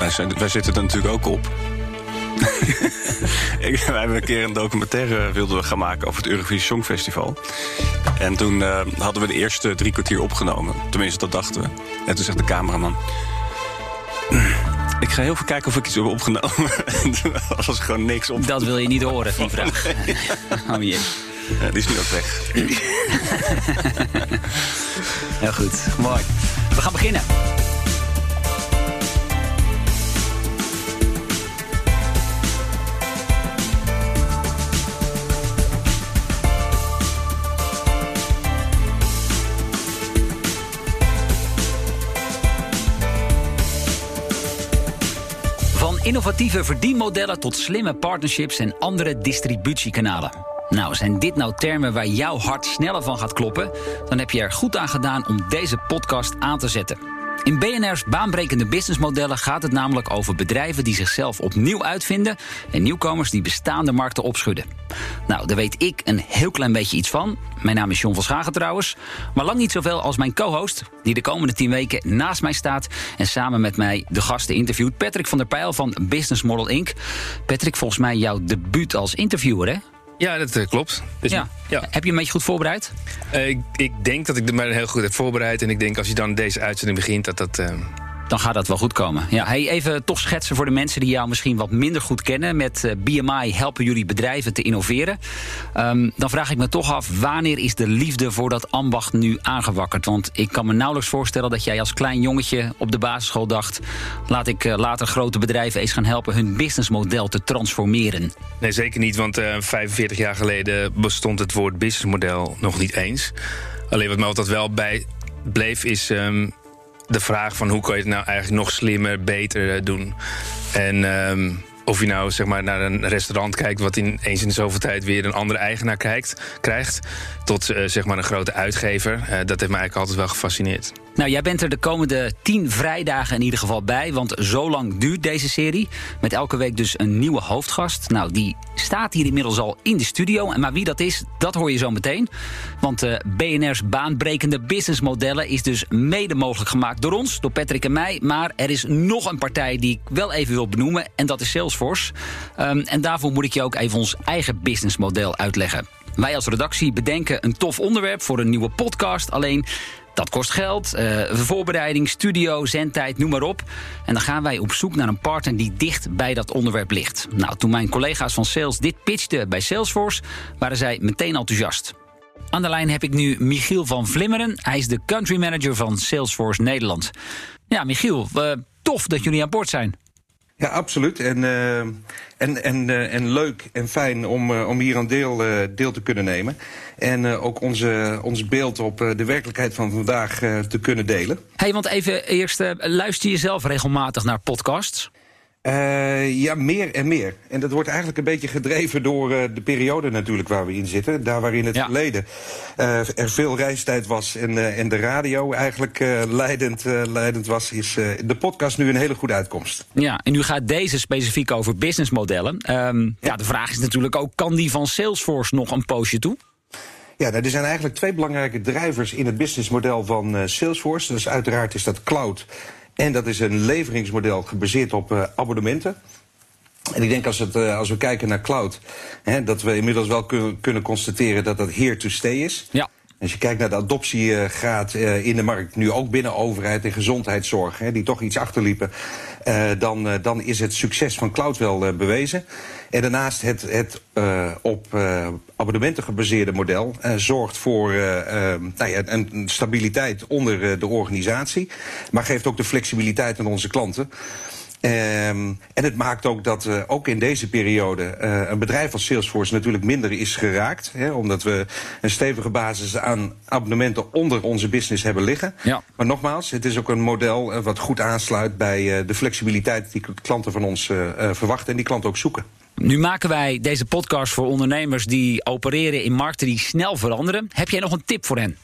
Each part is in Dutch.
Wij, zijn, wij zitten er natuurlijk ook op. Ik, wij hebben een keer een documentaire wilden we gaan maken over het Eurovisie Songfestival. En toen eh, hadden we de eerste drie kwartier opgenomen. Tenminste, dat dachten we. En toen zegt de cameraman... Ik ga heel veel kijken of ik iets heb opgenomen. En toen was er gewoon niks op. Dat wil je niet horen, die vraag. Oh jee. Ja, die is nu ook weg. Heel goed, mooi. We gaan beginnen. Innovatieve verdienmodellen tot slimme partnerships en andere distributiekanalen. Nou, zijn dit nou termen waar jouw hart sneller van gaat kloppen? Dan heb je er goed aan gedaan om deze podcast aan te zetten. In BNR's baanbrekende businessmodellen gaat het namelijk over bedrijven die zichzelf opnieuw uitvinden en nieuwkomers die bestaande markten opschudden. Nou, daar weet ik een heel klein beetje iets van. Mijn naam is John van Schagen trouwens, maar lang niet zoveel als mijn co-host, die de komende tien weken naast mij staat en samen met mij de gasten interviewt. Patrick van der Pijl van Business Model Inc. Patrick, volgens mij jouw debuut als interviewer, hè? Ja, dat eh, klopt. Dus, Ja. ja. Heb je een beetje goed voorbereid? Eh, ik, ik denk dat ik me heel goed heb voorbereid. En ik denk als je dan deze uitzending begint, dat dat. eh, Dan gaat dat wel goed komen. Ja, hey, even toch schetsen voor de mensen die jou misschien wat minder goed kennen. Met eh, BMI helpen jullie bedrijven te innoveren. Ehm, dan vraag ik me toch af, wanneer is de liefde voor dat ambacht nu aangewakkerd? Want ik kan me nauwelijks voorstellen dat jij als klein jongetje op de basisschool dacht... laat ik eh, later grote bedrijven eens gaan helpen hun businessmodel te transformeren. nee, zeker niet. Want eh 45 jaar geleden bestond het woord businessmodel nog niet eens. Alleen wat me altijd wel bij bleef, is ehm, de vraag van hoe kan je het nou eigenlijk nog slimmer, beter eh, doen. En. ehm, of je nou zeg maar, naar een restaurant kijkt, wat in, eens in zoveel tijd weer een andere eigenaar kijkt, krijgt, tot eh, zeg maar een grote uitgever. Eh, dat heeft me eigenlijk altijd wel gefascineerd. Nou, jij bent er de komende tien vrijdagen in ieder geval bij. Want zo lang duurt deze serie. Met elke week dus een nieuwe hoofdgast. Nou, die staat hier inmiddels al in de studio. Maar wie dat is, dat hoor je zo meteen. Want eh, BNR's baanbrekende businessmodellen is dus mede mogelijk gemaakt door ons, door Patrick en mij. Maar er is nog een partij die ik wel even wil benoemen. En dat is Salesforce. Ehm, en daarvoor moet ik je ook even ons eigen businessmodel uitleggen. Wij als redactie bedenken een tof onderwerp voor een nieuwe podcast. Alleen dat kost geld, eh, voorbereiding, studio, zendtijd, noem maar op. En dan gaan wij op zoek naar een partner die dicht bij dat onderwerp ligt. Nou, toen mijn collega's van Sales dit pitchten bij Salesforce, waren zij meteen enthousiast. Aan de lijn heb ik nu Michiel van Vlimmeren. Hij is de country manager van Salesforce Nederland. Ja, Michiel, eh, tof dat jullie aan boord zijn. Ja, absoluut. En, eh, en, en, eh, en leuk en fijn om, eh, om hier aan deel, deel te kunnen nemen. En ook onze, ons beeld op de werkelijkheid van vandaag te kunnen delen. hey, want even eerst, luister je zelf regelmatig naar podcasts? Eh, ja, meer en meer. En dat wordt eigenlijk een beetje gedreven door eh, de periode natuurlijk waar we in zitten. Daar waar in het Ja. verleden eh, er veel reistijd was en, en de radio eigenlijk leidend, leidend was... is de podcast nu een hele goede uitkomst. Ja, en nu gaat deze specifiek over businessmodellen. Ehm, ja, de vraag is natuurlijk ook, kan die van Salesforce nog een poosje toe? Ja, nou, er zijn eigenlijk twee belangrijke drijvers in het businessmodel van Salesforce. Dus uiteraard is dat cloud. En dat is een leveringsmodel gebaseerd op eh, abonnementen. En ik denk als, het, eh, als we kijken naar cloud, hè, dat we inmiddels wel kunnen, kunnen constateren dat dat here to stay is. Ja. Als je kijkt naar de adoptiegraad eh, in de markt, nu ook binnen overheid en gezondheidszorg, hè, die toch iets achterliepen, dan, dan is het succes van cloud wel bewezen. En daarnaast het, het eh, op eh, abonnementen gebaseerde model eh, zorgt voor eh, eh, nou ja, een stabiliteit onder de organisatie, maar geeft ook de flexibiliteit aan onze klanten. Ehm, en het maakt ook dat ook in deze periode een bedrijf als Salesforce natuurlijk minder is geraakt. Hè, omdat we een stevige basis aan abonnementen onder onze business hebben liggen. Ja. Maar nogmaals, het is ook een model wat goed aansluit bij de flexibiliteit die klanten van ons verwachten en die klanten ook zoeken. Nu maken wij deze podcast voor ondernemers die opereren in markten die snel veranderen. Heb jij nog een tip voor hen?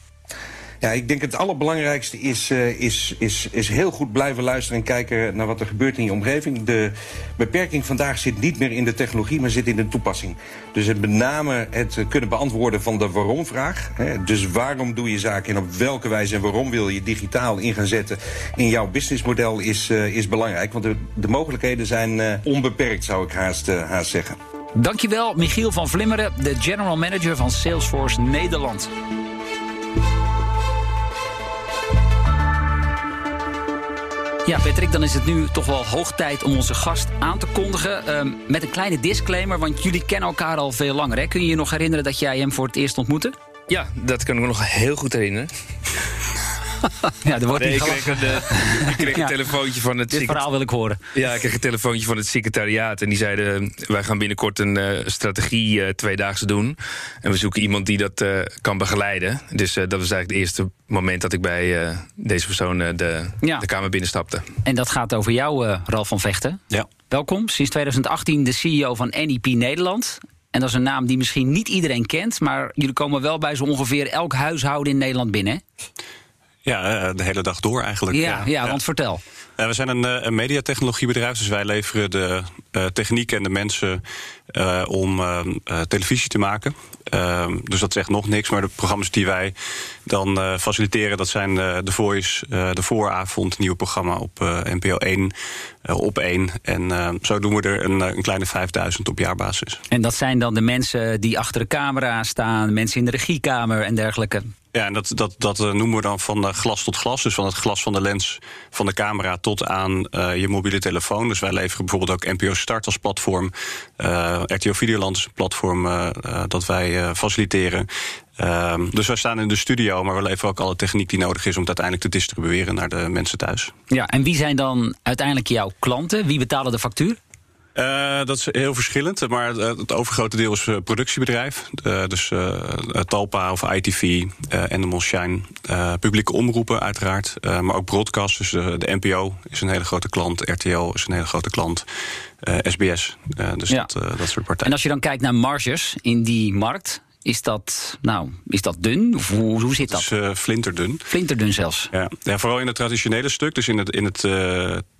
Ja, ik denk het allerbelangrijkste is, uh, is, is, is heel goed blijven luisteren en kijken naar wat er gebeurt in je omgeving. De beperking vandaag zit niet meer in de technologie, maar zit in de toepassing. Dus het met name het kunnen beantwoorden van de waarom-vraag. Dus waarom doe je zaken en op welke wijze en waarom wil je digitaal in gaan zetten in jouw businessmodel is, uh, is belangrijk. Want de, de mogelijkheden zijn onbeperkt, zou ik haast, haast zeggen. Dankjewel, Michiel van Vlimmeren, de General Manager van Salesforce Nederland. Ja, Patrick, dan is het nu toch wel hoog tijd om onze gast aan te kondigen. Uh, met een kleine disclaimer, want jullie kennen elkaar al veel langer. Hè? Kun je je nog herinneren dat jij hem voor het eerst ontmoette? Ja, dat kan ik me nog heel goed herinneren. Ja, er wordt nee, niet ik kreeg een, uh, ik kreeg een Ja. telefoontje van het Dit verhaal wil ik horen. Ja, ik kreeg een telefoontje van het secretariaat. En die zeiden: Wij gaan binnenkort een eh, strategie eh, tweedaagse doen. En we zoeken iemand die dat eh, kan begeleiden. Dus eh, dat was eigenlijk het eerste moment dat ik bij eh, deze persoon eh, de, Ja. de kamer binnenstapte. En dat gaat over jou, eh, Ralf van Vechten. Ja. Welkom, sinds 2018 de CEO van NEP Nederland. En dat is een naam die misschien niet iedereen kent... maar jullie komen wel bij zo ongeveer elk huishouden in Nederland binnen. hè? Ja, eh, de hele dag door eigenlijk. Ja, ja, want vertel. Eh, we zijn een, eh, een mediatechnologiebedrijf, dus wij leveren de eh, techniek en de mensen om televisie te maken. Ehm, dus dat zegt nog niks, maar de programma's die wij dan faciliteren, dat zijn The Voice, de vooravond, nieuwe programma op NPO 1, eh, op 1. En eh, zo doen we er een, een kleine 5000 op jaarbasis. En dat zijn dan de mensen die achter de camera staan... mensen in de regiekamer en dergelijke. Ja, en dat, dat, dat eh, noemen we dan van eh, glas tot glas. Dus van het glas van de lens van de camera tot aan eh, je mobiele telefoon. Dus wij leveren bijvoorbeeld ook NPO Start als platform. Eh, RTO Videoland is een platform dat wij faciliteren. Ehm, dus wij staan in de studio, maar we leveren ook alle techniek die nodig is om het uiteindelijk te distribueren naar de mensen thuis. Ja, en wie zijn dan uiteindelijk jouw klanten? Wie betalen de factuur? Eh, dat is heel verschillend, maar het, het overgrote deel is eh, productiebedrijf. Eh, dus Talpa of ITV, Animal Shine, publieke omroepen uiteraard. maar ook broadcast, dus de NPO is een hele grote klant. RTL is een hele grote klant. SBS, dus Ja. dat, dat soort En partijen. als je dan kijkt naar marges in die markt... is dat, nou, is dat dun? Of hoe, hoe zit Dat dat? is flinterdun. Flinterdun zelfs. Ja. ja, vooral in het traditionele stuk, dus in het, in het,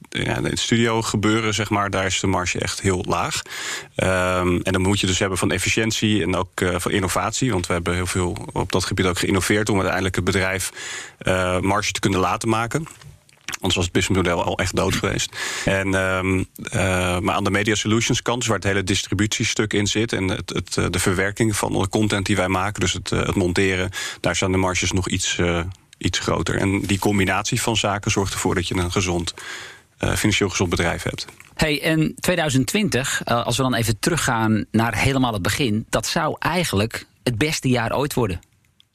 in het studio gebeuren, zeg maar, daar is de marge echt heel laag. Ehm, en dan moet je dus hebben van efficiëntie en ook eh, van innovatie. Want we hebben heel veel op dat gebied ook geïnnoveerd om uiteindelijk het bedrijf eh, marge te kunnen laten maken. Anders was het businessmodel al echt dood geweest. En, ehm, eh, maar aan de Media Solutions kant, dus waar het hele distributiestuk in zit... en het, het, de verwerking van de content die wij maken, dus het, het monteren... daar zijn de marges nog iets, iets groter. En die combinatie van zaken zorgt ervoor dat je een gezond, eh, financieel gezond bedrijf hebt. Hey, en 2020, eh, als we dan even teruggaan naar helemaal het begin... dat zou eigenlijk het beste jaar ooit worden.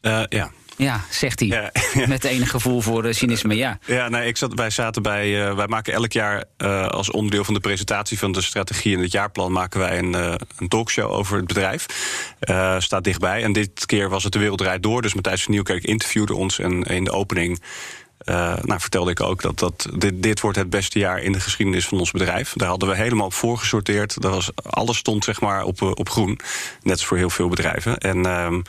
Eh, ja. Ja, zegt hij. Ja. Met enig gevoel voor cynisme, ja. Ja, nee, ik zat, wij zaten bij. wij maken elk jaar als onderdeel van de presentatie van de strategie en het jaarplan maken wij een, een talkshow over het bedrijf. Staat dichtbij. En dit keer was het de wereld draait door. Dus Matthijs van Nieuwkerk interviewde ons en in de opening. Eh, nou, vertelde ik ook dat, dat dit, dit wordt het beste jaar in de geschiedenis van ons bedrijf. Daar hadden we helemaal op voorgesorteerd. Dat was, alles stond zeg maar op, eh, op groen. Net als voor heel veel bedrijven. En ehm,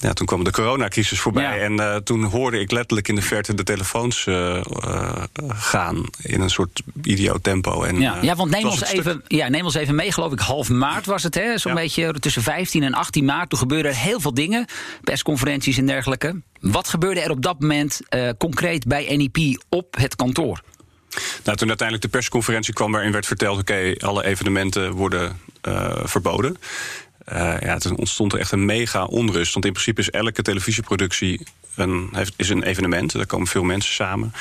ja, toen kwam de coronacrisis voorbij. Ja. En eh, toen hoorde ik letterlijk in de verte de telefoons eh, eh, gaan. In een soort idioot tempo. En, Ja, ja want neem ons, stuk. even, ja, neem ons even mee, geloof ik. Half maart was het, hè? Zo'n Ja. beetje tussen 15 en 18 maart. Toen gebeurden er heel veel dingen. Persconferenties en dergelijke. Wat gebeurde er op dat moment concreet bij NEP op het kantoor? Nou, toen uiteindelijk de persconferentie kwam waarin werd verteld... oké, alle evenementen worden verboden. Eh, ja, toen ontstond er echt een mega onrust. Want in principe is elke televisieproductie een, heeft, is een evenement. Daar komen veel mensen samen.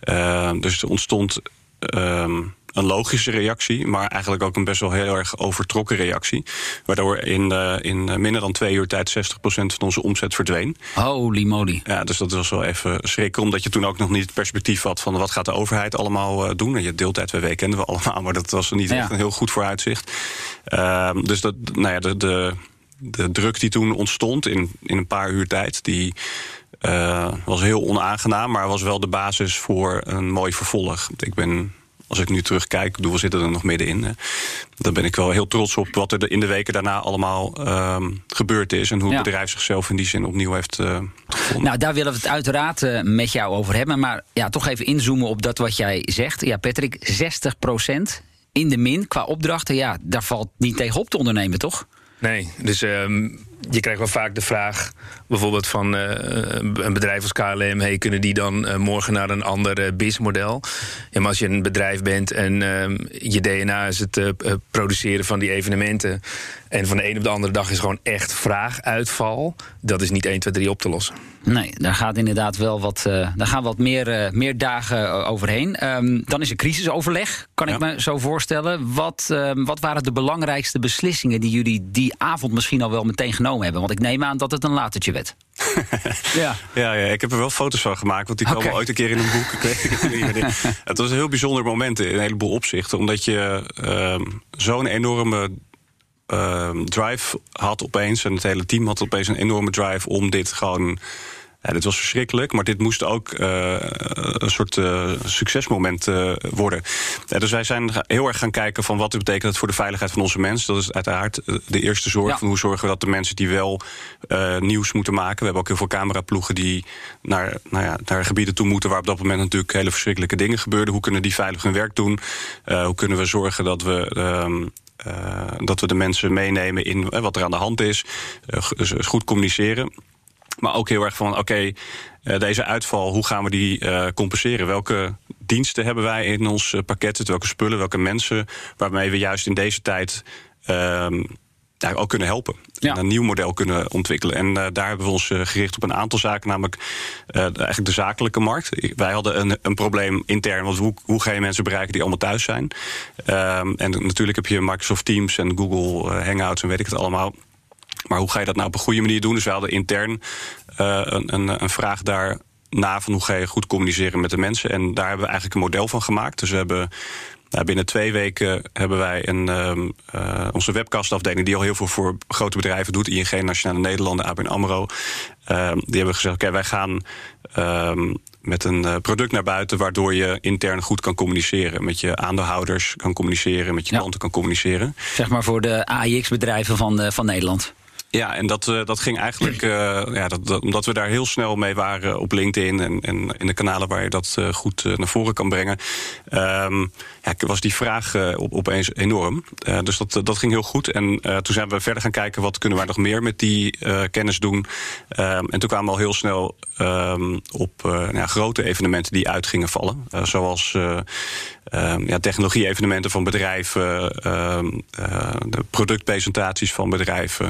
Eh, dus er ontstond ehm, een logische reactie... maar eigenlijk ook een best wel heel erg overtrokken reactie. Waardoor in, eh, in eh, minder dan twee uur tijd 60% van onze omzet verdween. Holy moly. Ja, dus dat was wel even schrikken. Omdat je toen ook nog niet het perspectief had van wat gaat de overheid allemaal eh, doen. En je deeltijd WW kenden we allemaal, maar dat was niet Ja. echt een heel goed vooruitzicht. Ehm, dus dat, nou ja, de, de, de druk die toen ontstond in, in een paar uur tijd, die was heel onaangenaam, maar was wel de basis voor een mooi vervolg. Ik ben als ik nu terugkijk, bedoel, we zitten er nog middenin. Hè. Dan ben ik wel heel trots op wat er in de weken daarna allemaal ehm, gebeurd is. En hoe het bedrijf zichzelf in die zin opnieuw heeft uh, gevonden. Nou, daar willen we het uiteraard uh, met jou over hebben. Maar ja, toch even inzoomen op dat wat jij zegt. Ja, Patrick, 60% in de min qua opdrachten. Ja, daar valt niet tegen op te ondernemen, toch? Nee, dus um, je krijgt wel vaak de vraag, bijvoorbeeld van uh, een bedrijf als KLM, hey, kunnen die dan uh, morgen naar een ander uh, businessmodel? Ja, maar als je een bedrijf bent en ehm, je DNA is het produceren van die evenementen, en van de ene op de andere dag is gewoon echt vraaguitval, dat is niet 1, 2, 3 op te lossen. Nee, daar gaat inderdaad wel wat, daar gaan wat meer, meer dagen overheen. Um, dan is er crisisoverleg, kan ja. ik me zo voorstellen. Wat, ehm, wat waren de belangrijkste beslissingen die jullie die avond misschien al wel meteen genomen hebben? Want ik neem aan dat het een latertje werd. ja. Ja, ja, ik heb er wel foto's van gemaakt, want die komen ooit een keer in een boek. het was een heel bijzonder moment in een heleboel opzichten, omdat je uh, zo'n enorme uh, drive had opeens, en het hele team had opeens een enorme drive om dit gewoon ja, dit was verschrikkelijk, maar dit moest ook uh, een soort uh, succesmoment uh, worden. dus wij zijn heel erg gaan kijken van wat betekent het voor de veiligheid van onze mensen. Dat is uiteraard de eerste zorg. Ja. Van hoe zorgen we dat de mensen die wel nieuws moeten maken. We hebben ook heel veel cameraploegen die naar, nou ja, naar gebieden toe moeten waar op dat moment natuurlijk hele verschrikkelijke dingen gebeurden. Hoe kunnen die veilig hun werk doen? hoe kunnen we zorgen dat we. Uh, dat we de mensen meenemen in uh, wat er aan de hand is. Uh, goed communiceren. Maar ook heel erg van, oké, deze uitval, hoe gaan we die compenseren? Welke diensten hebben wij in ons pakket? Welke spullen, welke mensen... waarmee we juist in deze tijd ja, ook kunnen helpen. Ja. En een nieuw model kunnen ontwikkelen. En daar hebben we ons gericht op een aantal zaken. Namelijk eigenlijk de zakelijke markt. Wij hadden een, een probleem intern. Want hoe, hoe ga je mensen bereiken die allemaal thuis zijn? Um, en natuurlijk heb je Microsoft Teams en Google Hangouts en weet ik het allemaal... Maar hoe ga je dat nou op een goede manier doen? Dus we hadden intern een, een, een vraag daar na van hoe ga je goed communiceren met de mensen. En daar hebben we eigenlijk een model van gemaakt. Dus we hebben nou, binnen twee weken hebben wij een, um, uh, onze webcastafdeling... die al heel veel voor grote bedrijven doet. ING, Nationale Nederlanden, ABN AMRO. Uh, die hebben gezegd, oké, okay, wij gaan um, met een uh, product naar buiten... waardoor je intern goed kan communiceren. Met je aandeelhouders kan communiceren, met je ja. klanten kan communiceren. Zeg maar voor de AIX-bedrijven van, van Nederland. Ja, en dat, uh, dat ging eigenlijk, uh, ja, dat, dat, omdat we daar heel snel mee waren op LinkedIn en, en in de kanalen waar je dat uh, goed naar voren kan brengen, um, ja, was die vraag op, opeens enorm. dus dat, dat ging heel goed. En toen zijn we verder gaan kijken wat kunnen wij nog meer met die kennis doen. Um, en toen kwamen we al heel snel um, op ja, grote evenementen die uit gingen vallen. zoals Um, ja, technologie-evenementen van bedrijven, um, uh, de productpresentaties van bedrijven.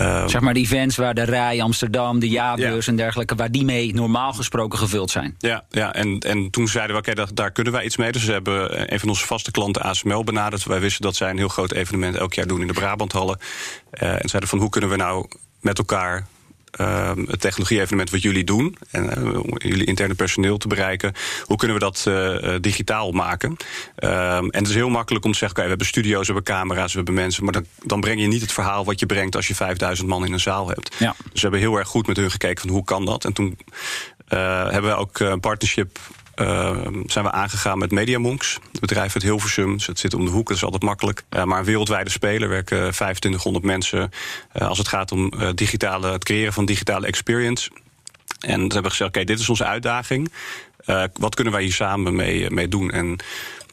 Um, zeg maar die events waar de Rij Amsterdam, de jaarbeurs ja. en dergelijke, waar die mee normaal gesproken gevuld zijn. Ja, ja en, en toen zeiden we, oké, okay, daar kunnen wij iets mee. Dus we hebben een van onze vaste klanten ASML benaderd. Wij wisten dat zij een heel groot evenement elk jaar doen in de Brabanthallen. Uh, en zeiden van, hoe kunnen we nou met elkaar uh, het technologie-evenement wat jullie doen, en uh, jullie interne personeel te bereiken, hoe kunnen we dat uh, digitaal maken? en het is heel makkelijk om te zeggen: oké, okay, we hebben studio's, we hebben camera's, we hebben mensen, maar dan, dan breng je niet het verhaal wat je brengt als je 5000 man in een zaal hebt. Ja. Dus we hebben heel erg goed met hun gekeken van hoe kan dat? En toen hebben we ook een partnership uh, zijn we aangegaan met Mediamonks. Het bedrijf uit Hilversum. Dus het zit om de hoek, dat is altijd makkelijk. Uh, maar een wereldwijde speler, werken 2500 mensen. Uh, als het gaat om digitale, het creëren van digitale experience. En we hebben gezegd, oké, dit is onze uitdaging. wat kunnen wij hier samen mee, mee doen? En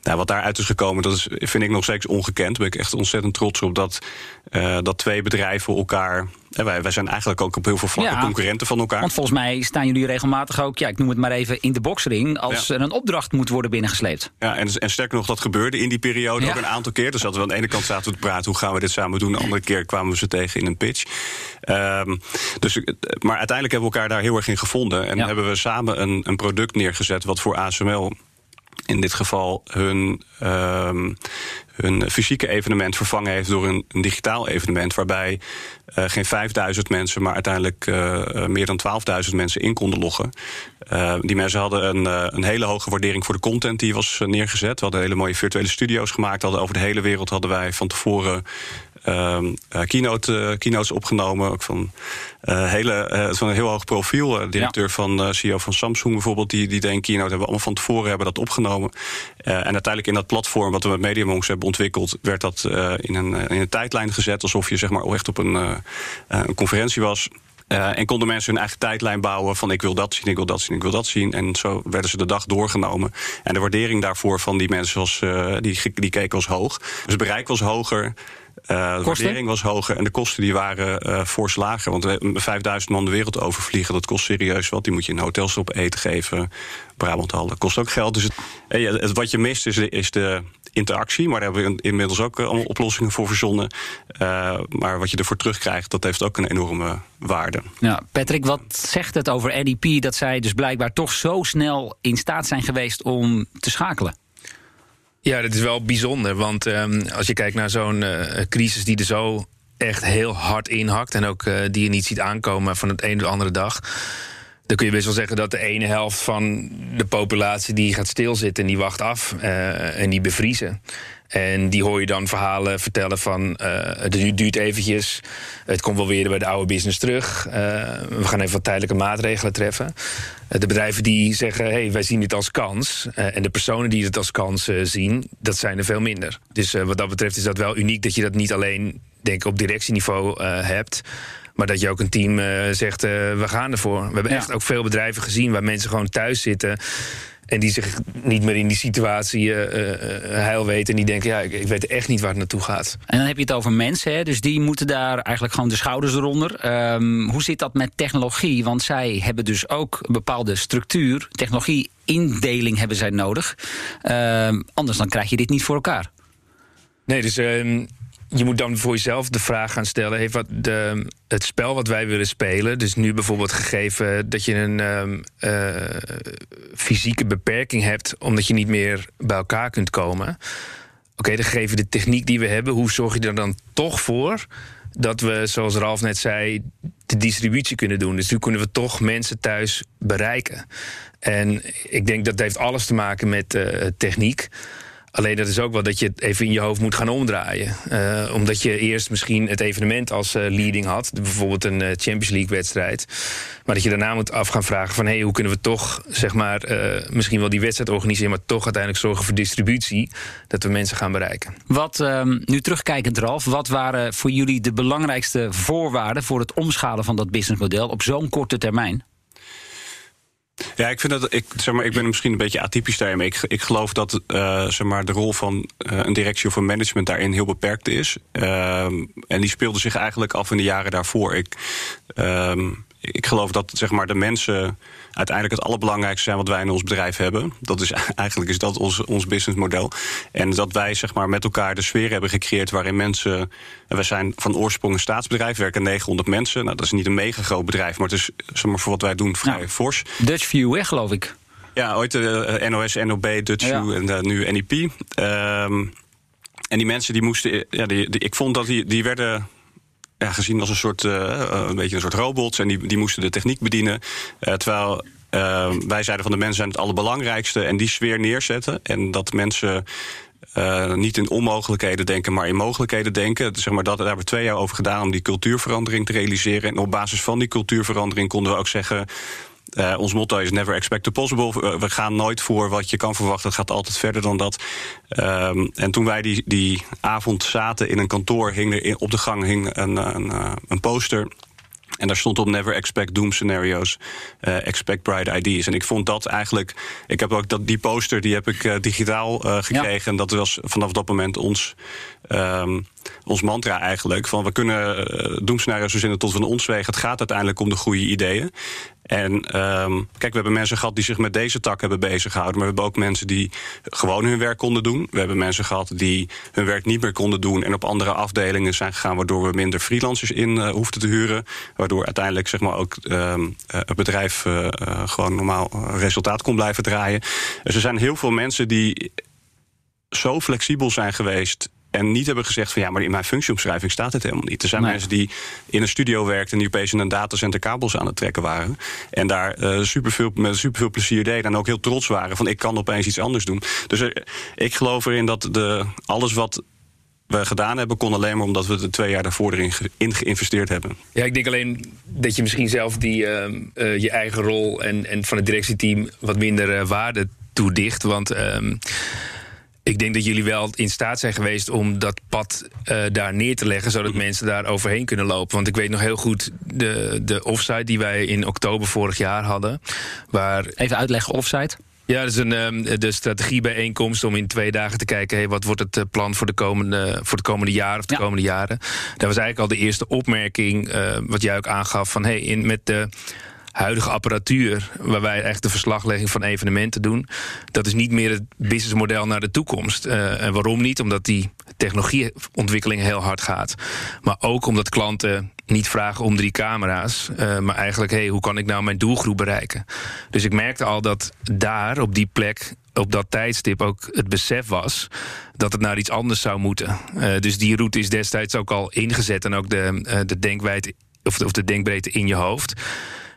nou, wat daaruit is gekomen, dat is, vind ik nog steeds ongekend. Daar ben ik echt ontzettend trots op dat, uh, dat twee bedrijven elkaar. En wij, wij zijn eigenlijk ook op heel veel vlakken ja, concurrenten van elkaar. Want volgens mij staan jullie regelmatig ook, ja, ik noem het maar even, in de boksring. als ja. er een opdracht moet worden binnengesleept. Ja, en, en sterker nog, dat gebeurde in die periode ja. ook een aantal keer. Dus dat we aan de ene kant zaten we te praten, hoe gaan we dit samen doen? De andere keer kwamen we ze tegen in een pitch. Um, dus, maar uiteindelijk hebben we elkaar daar heel erg in gevonden. En hebben we samen een, een product neergezet wat voor ASML in dit geval hun, um, hun fysieke evenement vervangen heeft door een, digitaal evenement. Waarbij uh, geen 5000 mensen, maar uiteindelijk uh, meer dan 12.000 mensen in konden loggen. Uh, die mensen hadden een, een hele hoge waardering voor de content die was neergezet. We hadden hele mooie virtuele studio's gemaakt. Hadden over de hele wereld hadden wij van tevoren ehm, keynote, keynotes opgenomen. Ook van, hele, van een heel hoog profiel. directeur van CEO van Samsung bijvoorbeeld, die, die deed een keynote. Hebben allemaal van tevoren hebben dat opgenomen. en uiteindelijk in dat platform wat we met MediaMonks hebben ontwikkeld, werd dat in, een, in een tijdlijn gezet. Alsof je zeg maar echt op een, een conferentie was. Uh, en konden mensen hun eigen tijdlijn bouwen van ik wil dat zien, ik wil dat zien, ik wil dat zien. En zo werden ze de dag doorgenomen. En de waardering daarvoor van die mensen was, uh, die, die keken was hoog. Dus het bereik was hoger. Uh, de waardering was hoger en de kosten die waren uh, fors lager. Want 5000 man de wereld overvliegen, dat kost serieus wat. Die moet je in hotels op eten geven. Brabant dat kost ook geld. Dus het, het, wat je mist is, is de interactie. Maar daar hebben we inmiddels ook allemaal oplossingen voor verzonnen. Uh, maar wat je ervoor terugkrijgt, dat heeft ook een enorme waarde. Ja, Patrick, wat zegt het over NDP dat zij dus blijkbaar toch zo snel in staat zijn geweest om te schakelen? Ja, dat is wel bijzonder. Want um, als je kijkt naar zo'n uh, crisis die er zo echt heel hard inhakt. En ook uh, die je niet ziet aankomen van het een de andere dag dan kun je best wel zeggen dat de ene helft van de populatie die gaat stilzitten en die wacht af uh, en die bevriezen. En die hoor je dan verhalen vertellen van uh, het duurt eventjes, het komt wel weer bij de oude business terug. Uh, we gaan even wat tijdelijke maatregelen treffen. de bedrijven die zeggen, hey, wij zien dit als kans. en de personen die het als kans zien, dat zijn er veel minder. Dus wat dat betreft is dat wel uniek dat je dat niet alleen denk op directieniveau hebt. Maar dat je ook een team zegt, we gaan ervoor. We hebben echt ook veel bedrijven gezien waar mensen gewoon thuis zitten. En die zich niet meer in die situatie uh, heil weten. En die denken, ja, ik, ik, weet echt niet waar het naartoe gaat. En dan heb je het over mensen, hè? dus die moeten daar eigenlijk gewoon de schouders eronder. Um, hoe zit dat met technologie? Want zij hebben dus ook een bepaalde structuur, technologie, indeling hebben zij nodig. Um, anders dan krijg je dit niet voor elkaar. Nee, dus uh, je moet dan voor jezelf de vraag gaan stellen: heeft wat de, het spel wat wij willen spelen, dus nu bijvoorbeeld gegeven dat je een um, uh, fysieke beperking hebt, omdat je niet meer bij elkaar kunt komen. Oké, okay, dan gegeven de techniek die we hebben, hoe zorg je er dan toch voor dat we, zoals Ralf net zei, de distributie kunnen doen? Dus nu kunnen we toch mensen thuis bereiken. En ik denk dat heeft alles te maken met uh, techniek. Alleen dat is ook wel dat je het even in je hoofd moet gaan omdraaien. Uh, omdat je eerst misschien het evenement als uh, leading had. Bijvoorbeeld een uh, Champions League wedstrijd. Maar dat je daarna moet af gaan vragen van... Hey, hoe kunnen we toch zeg maar, misschien wel die wedstrijd organiseren... maar toch uiteindelijk zorgen voor distributie. Dat we mensen gaan bereiken. Wat, ehm, nu terugkijkend Ralf, wat waren voor jullie de belangrijkste voorwaarden... voor het omschalen van dat businessmodel op zo'n korte termijn? Ja, ik vind dat ik zeg maar, ik ben misschien een beetje atypisch daarin. Ik, ik geloof dat uh, zeg maar, de rol van uh, een directie of een management daarin heel beperkt is. Uh, en die speelde zich eigenlijk af in de jaren daarvoor. Ik, ehm, ik geloof dat zeg maar, de mensen uiteindelijk het allerbelangrijkste zijn wat wij in ons bedrijf hebben. Dat is eigenlijk is dat ons, ons businessmodel. En dat wij zeg maar, met elkaar de sfeer hebben gecreëerd waarin mensen. We zijn van oorsprong een staatsbedrijf, werken 900 mensen. Nou, dat is niet een mega groot bedrijf, maar het is zeg maar, voor wat wij doen vrij nou, fors. Dutch View, geloof ik. Ja, ooit de NOS, NOB, Dutch View en uh, nu NEP. Um, en die mensen die moesten. Ja, die, die, ik vond dat die, die werden ja, gezien als een soort, uh, een beetje een soort robots. En die, die moesten de techniek bedienen. Uh, terwijl wij zeiden van de mensen zijn het allerbelangrijkste. En die sfeer neerzetten. En dat mensen niet in onmogelijkheden denken, maar in mogelijkheden denken. Zeg maar, dat, daar hebben we twee jaar over gedaan om die cultuurverandering te realiseren. En op basis van die cultuurverandering konden we ook zeggen. Uh, ons motto is never expect the possible. We gaan nooit voor wat je kan verwachten. Het gaat altijd verder dan dat. Um, en toen wij die, die avond zaten in een kantoor, hing er in, op de gang hing een, een, een poster. En daar stond op Never Expect Doom Scenarios, uh, Expect Bright Ideas. En ik vond dat eigenlijk. Ik heb ook dat, die poster, die heb ik uh, digitaal uh, gekregen. Ja. En dat was vanaf dat moment ons, um, ons mantra eigenlijk. Van we kunnen doemscenario's verzinnen tot we ons wegen. Het gaat uiteindelijk om de goede ideeën. En um, kijk, we hebben mensen gehad die zich met deze tak hebben bezig gehouden. Maar we hebben ook mensen die gewoon hun werk konden doen. We hebben mensen gehad die hun werk niet meer konden doen. En op andere afdelingen zijn gegaan. Waardoor we minder freelancers in uh, hoefden te huren. Waardoor uiteindelijk zeg maar, ook um, het bedrijf uh, gewoon normaal resultaat kon blijven draaien. Dus er zijn heel veel mensen die zo flexibel zijn geweest en niet hebben gezegd van ja, maar in mijn functieomschrijving staat het helemaal niet. Er zijn nee. mensen die in een studio werkten en die opeens in een datacenter kabels aan het trekken waren. En daar uh, superveel, met superveel plezier deden. En ook heel trots waren van ik kan opeens iets anders doen. Dus er, ik geloof erin dat de, alles wat we gedaan hebben, kon alleen maar omdat we er twee jaar daarvoor erin in geïnvesteerd hebben. Ja, ik denk alleen dat je misschien zelf die, ehm, eh, je eigen rol en, en van het directieteam wat minder uh, waarde toedicht. Want ehm, ik denk dat jullie wel in staat zijn geweest om dat pad uh, daar neer te leggen, zodat mhm. mensen daar overheen kunnen lopen. Want ik weet nog heel goed de, de offsite die wij in oktober vorig jaar hadden. Waar... Even uitleggen, offsite. Ja, dat is een, ehm, de strategiebijeenkomst om in twee dagen te kijken... Hey, wat wordt het eh, plan voor de komende, voor de komende jaren of de komende jaren. Daar was eigenlijk al de eerste opmerking, uh, wat jij ook aangaf... van hey, in, met de huidige apparatuur, waar wij echt de verslaglegging van evenementen doen, dat is niet meer het businessmodel naar de toekomst. Uh, en waarom niet? Omdat die technologieontwikkeling heel hard gaat. Maar ook omdat klanten niet vragen om drie camera's, uh, maar eigenlijk, hey, hoe kan ik nou mijn doelgroep bereiken? Dus ik merkte al dat daar op die plek op dat tijdstip ook het besef was dat het naar iets anders zou moeten. Uh, dus die route is destijds ook al ingezet en ook de, de denkwijdte of of de denkbreedte in je hoofd.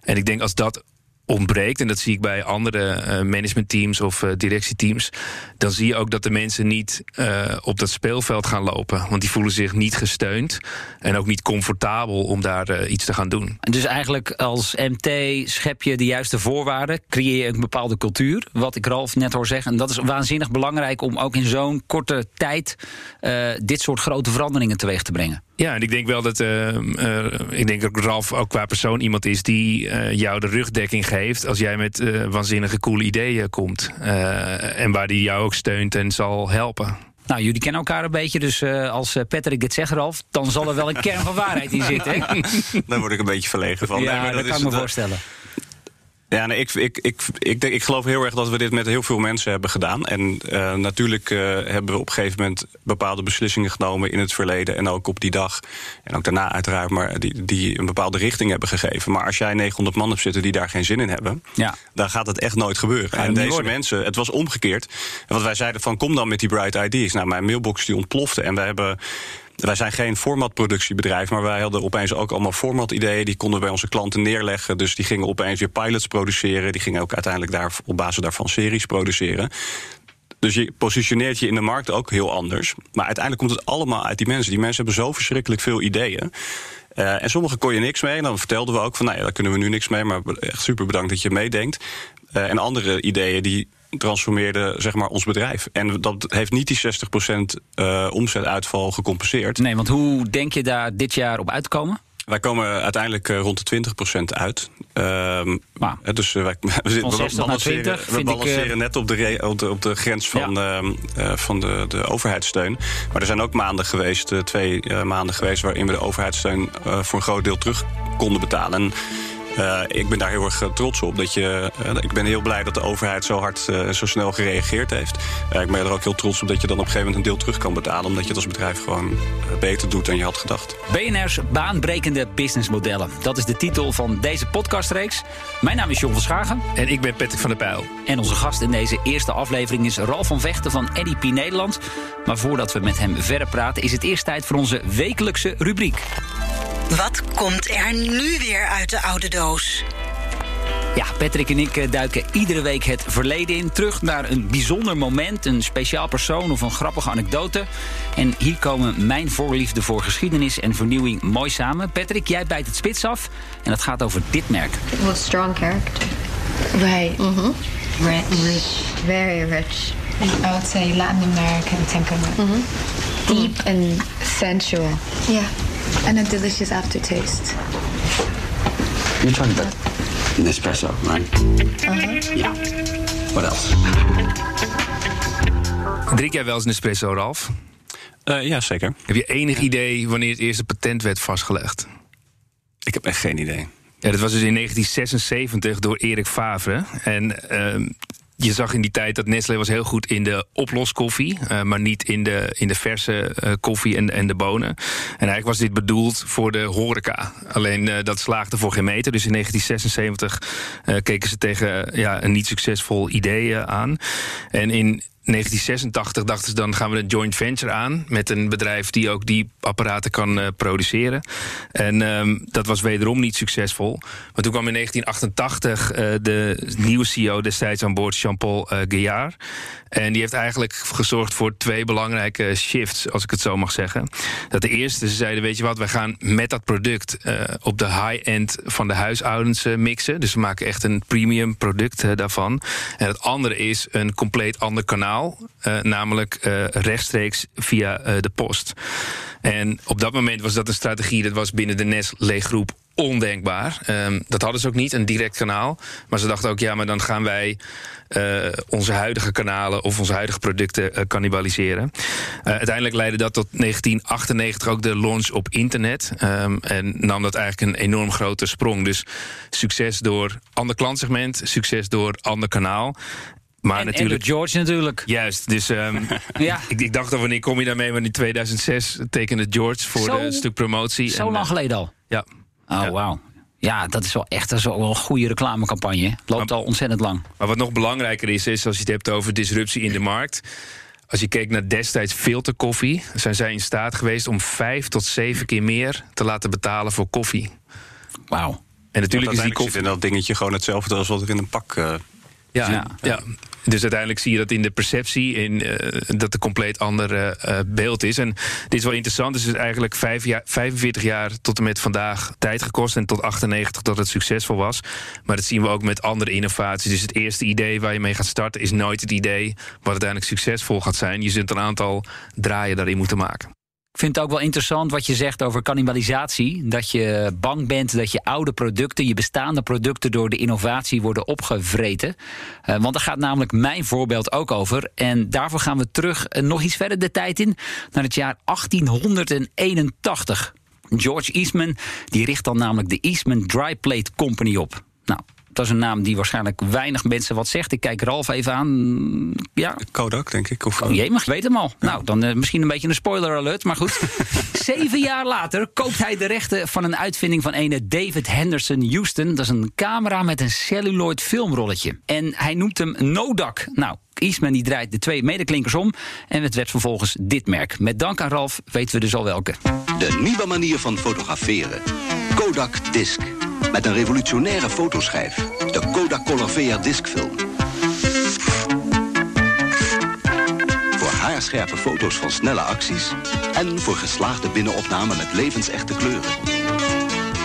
En ik denk als dat ontbreekt, en dat zie ik bij andere uh, managementteams of uh, directieteams, dan zie je ook dat de mensen niet uh, op dat speelveld gaan lopen. Want die voelen zich niet gesteund en ook niet comfortabel om daar iets te gaan doen. En dus eigenlijk als MT schep je de juiste voorwaarden, creëer je een bepaalde cultuur, wat ik Ralf net hoor zeggen. En dat is waanzinnig belangrijk om ook in zo'n korte tijd dit soort grote veranderingen teweeg te brengen. Ja, en ik denk wel dat uh, uh, ik denk dat Ralf ook qua persoon iemand is die uh, jou de rugdekking geeft als jij met waanzinnige coole ideeën komt. en waar die jou ook steunt en zal helpen. Nou, jullie kennen elkaar een beetje, dus als Patrick dit zegt, Ralf, dan zal er wel een kern van waarheid in zitten. Daar word ik een beetje verlegen van. Ja, nee, dat, dat kan ik me voorstellen. Ja, nee, ik, ik, ik, ik, denk, ik geloof heel erg dat we dit met heel veel mensen hebben gedaan. En uh, natuurlijk uh, hebben we op een gegeven moment bepaalde beslissingen genomen in het verleden. En ook op die dag. En ook daarna uiteraard, maar die, die een bepaalde richting hebben gegeven. Maar als jij 900 man hebt zitten die daar geen zin in hebben, ja. dan gaat het echt nooit gebeuren. en deze worden. mensen, het was omgekeerd. Want wij zeiden van kom dan met die bright ideas. Nou, mijn mailbox die ontplofte. En we hebben wij zijn geen formatproductiebedrijf, maar wij hadden opeens ook allemaal formatideeën. Die konden bij onze klanten neerleggen. Dus die gingen opeens weer pilots produceren. Die gingen ook uiteindelijk daar, op basis daarvan series produceren. Dus je positioneert je in de markt ook heel anders. Maar uiteindelijk komt het allemaal uit die mensen. Die mensen hebben zo verschrikkelijk veel ideeën. Uh, en sommige kon je niks mee. En dan vertelden we ook van, nou ja, daar kunnen we nu niks mee. Maar echt super bedankt dat je meedenkt. Uh, en andere ideeën die transformeerde zeg maar, ons bedrijf. En dat heeft niet die 60% uh, omzetuitval gecompenseerd. Nee, want hoe denk je daar dit jaar op uit te komen? Wij komen uiteindelijk uh, rond de 20% uit. Um, dus wij, we, we, balanceren, we balanceren ik, net op de, op de, op de grens van, ja. uh, van de, de overheidssteun. Maar er zijn ook maanden geweest, twee maanden geweest... waarin we de overheidssteun voor een groot deel terug konden betalen. En uh, ik ben daar heel erg trots op. Dat je, uh, ik ben heel blij dat de overheid zo hard en uh, zo snel gereageerd heeft. ik ben er ook heel trots op dat je dan op een gegeven moment een deel terug kan betalen. Omdat je het als bedrijf gewoon beter doet dan je had gedacht. BNR's baanbrekende businessmodellen. Dat is de titel van deze podcastreeks. Mijn naam is John van Schagen. En ik ben Patrick van der Pijl. En onze gast in deze eerste aflevering is Ralf van Vechten van NDP Nederland. Maar voordat we met hem verder praten, is het eerst tijd voor onze wekelijkse rubriek. Wat komt er nu weer uit de oude doos? Ja, Patrick en ik duiken iedere week het verleden in. Terug naar een bijzonder moment, een speciaal persoon of een grappige anekdote. En hier komen mijn voorliefde voor geschiedenis en vernieuwing mooi samen. Patrick, jij bijt het spits af. En dat gaat over dit merk. What strong character. Right. Mm-hmm. Rich. Very rich. I would say Latin American temperament. Mm-hmm. Deep and sensual. Yeah. And a delicious aftertaste. You're talking about Nespresso, right? Uh-huh. Yeah. What else? Drink jij wel eens Nespresso, Ralf? Uh, ja, zeker. Heb je enig idee wanneer het eerste patent werd vastgelegd? Ik heb echt geen idee. Ja, dat was dus in 1976 door Erik Favre. En uh, je zag in die tijd dat Nestlé was heel goed in de oploskoffie, uh, maar niet in de, in de verse uh, koffie en, en de bonen. En eigenlijk was dit bedoeld voor de horeca. Alleen uh, dat slaagde voor geen meter. Dus in 1976 keken ze tegen ja, een niet succesvol idee aan. En in 1986 dachten ze dan gaan we een joint venture aan met een bedrijf die ook die apparaten kan uh, produceren. En um, dat was wederom niet succesvol. Maar toen kwam in 1988 uh, de nieuwe CEO destijds aan boord, Jean-Paul uh. En die heeft eigenlijk gezorgd voor twee belangrijke shifts, als ik het zo mag zeggen. Dat de eerste, ze zeiden, weet je wat, wij gaan met dat product op de high-end van de huishoudens mixen. Dus we maken echt een premium product daarvan. En het andere is een compleet ander kanaal, namelijk rechtstreeks via de post. En op dat moment was dat een strategie, dat was binnen de Nestlé-groep ondenkbaar. Um, dat hadden ze ook niet, een direct kanaal. Maar ze dachten ook, ja, maar dan gaan wij onze huidige kanalen of onze huidige producten uh, cannibaliseren. Uiteindelijk leidde dat tot 1998 ook de launch op internet. Um, en nam dat eigenlijk een enorm grote sprong. Dus succes door ander klantsegment, succes door ander kanaal. Maar en, natuurlijk. En George natuurlijk. Juist. Dus um, ja. ik, ik, dacht al, wanneer kom je daarmee? Maar in 2006 tekende George voor zo, een stuk promotie. Zo en, lang geleden al. Ja. Oh, ja. wauw. Ja, dat is wel echt dat is wel een goede reclamecampagne. Loopt maar, al ontzettend lang. Maar wat nog belangrijker is, is als je het hebt over disruptie in de markt. Als je keek naar destijds filterkoffie, zijn zij in staat geweest om vijf tot zeven keer meer te laten betalen voor koffie. Wauw. En natuurlijk is die koffie. in dat dingetje gewoon hetzelfde als wat er in een pak. Uh, ja, ja, ja. Dus uiteindelijk zie je dat in de perceptie, in, uh, dat een compleet ander uh, beeld is. En dit is wel interessant. Dus het is eigenlijk vijf jaar, 45 jaar tot en met vandaag tijd gekost. En tot 98 dat het succesvol was. Maar dat zien we ook met andere innovaties. Dus het eerste idee waar je mee gaat starten is nooit het idee wat uiteindelijk succesvol gaat zijn. Je zult een aantal draaien daarin moeten maken. Ik vind het ook wel interessant wat je zegt over cannibalisatie. Dat je bang bent dat je oude producten, je bestaande producten door de innovatie worden opgevreten. Uh, want daar gaat namelijk mijn voorbeeld ook over. En daarvoor gaan we terug uh, nog iets verder de tijd in, naar het jaar 1881. George Eastman die richt dan namelijk de Eastman Dry Plate Company op. Nou, dat is een naam die waarschijnlijk weinig mensen wat zegt. Ik kijk Ralf even aan. Ja. Kodak, denk ik. Of... Oh jee, maar weet hem al. Ja. Nou, dan uh, misschien een beetje een spoiler alert, maar goed. Zeven jaar later koopt hij de rechten van een uitvinding van ene David Henderson Houston. Dat is een camera met een celluloid filmrolletje. En hij noemt hem Nodak. Nou, Eastman die draait de twee medeklinkers om. En het werd vervolgens dit merk. Met dank aan Ralf weten we dus al welke. De nieuwe manier van fotograferen. Kodak Disc. Met een revolutionaire fotoschijf. De Kodak Color VR Discfilm. Voor haarscherpe foto's van snelle acties. En voor geslaagde binnenopname met levensechte kleuren.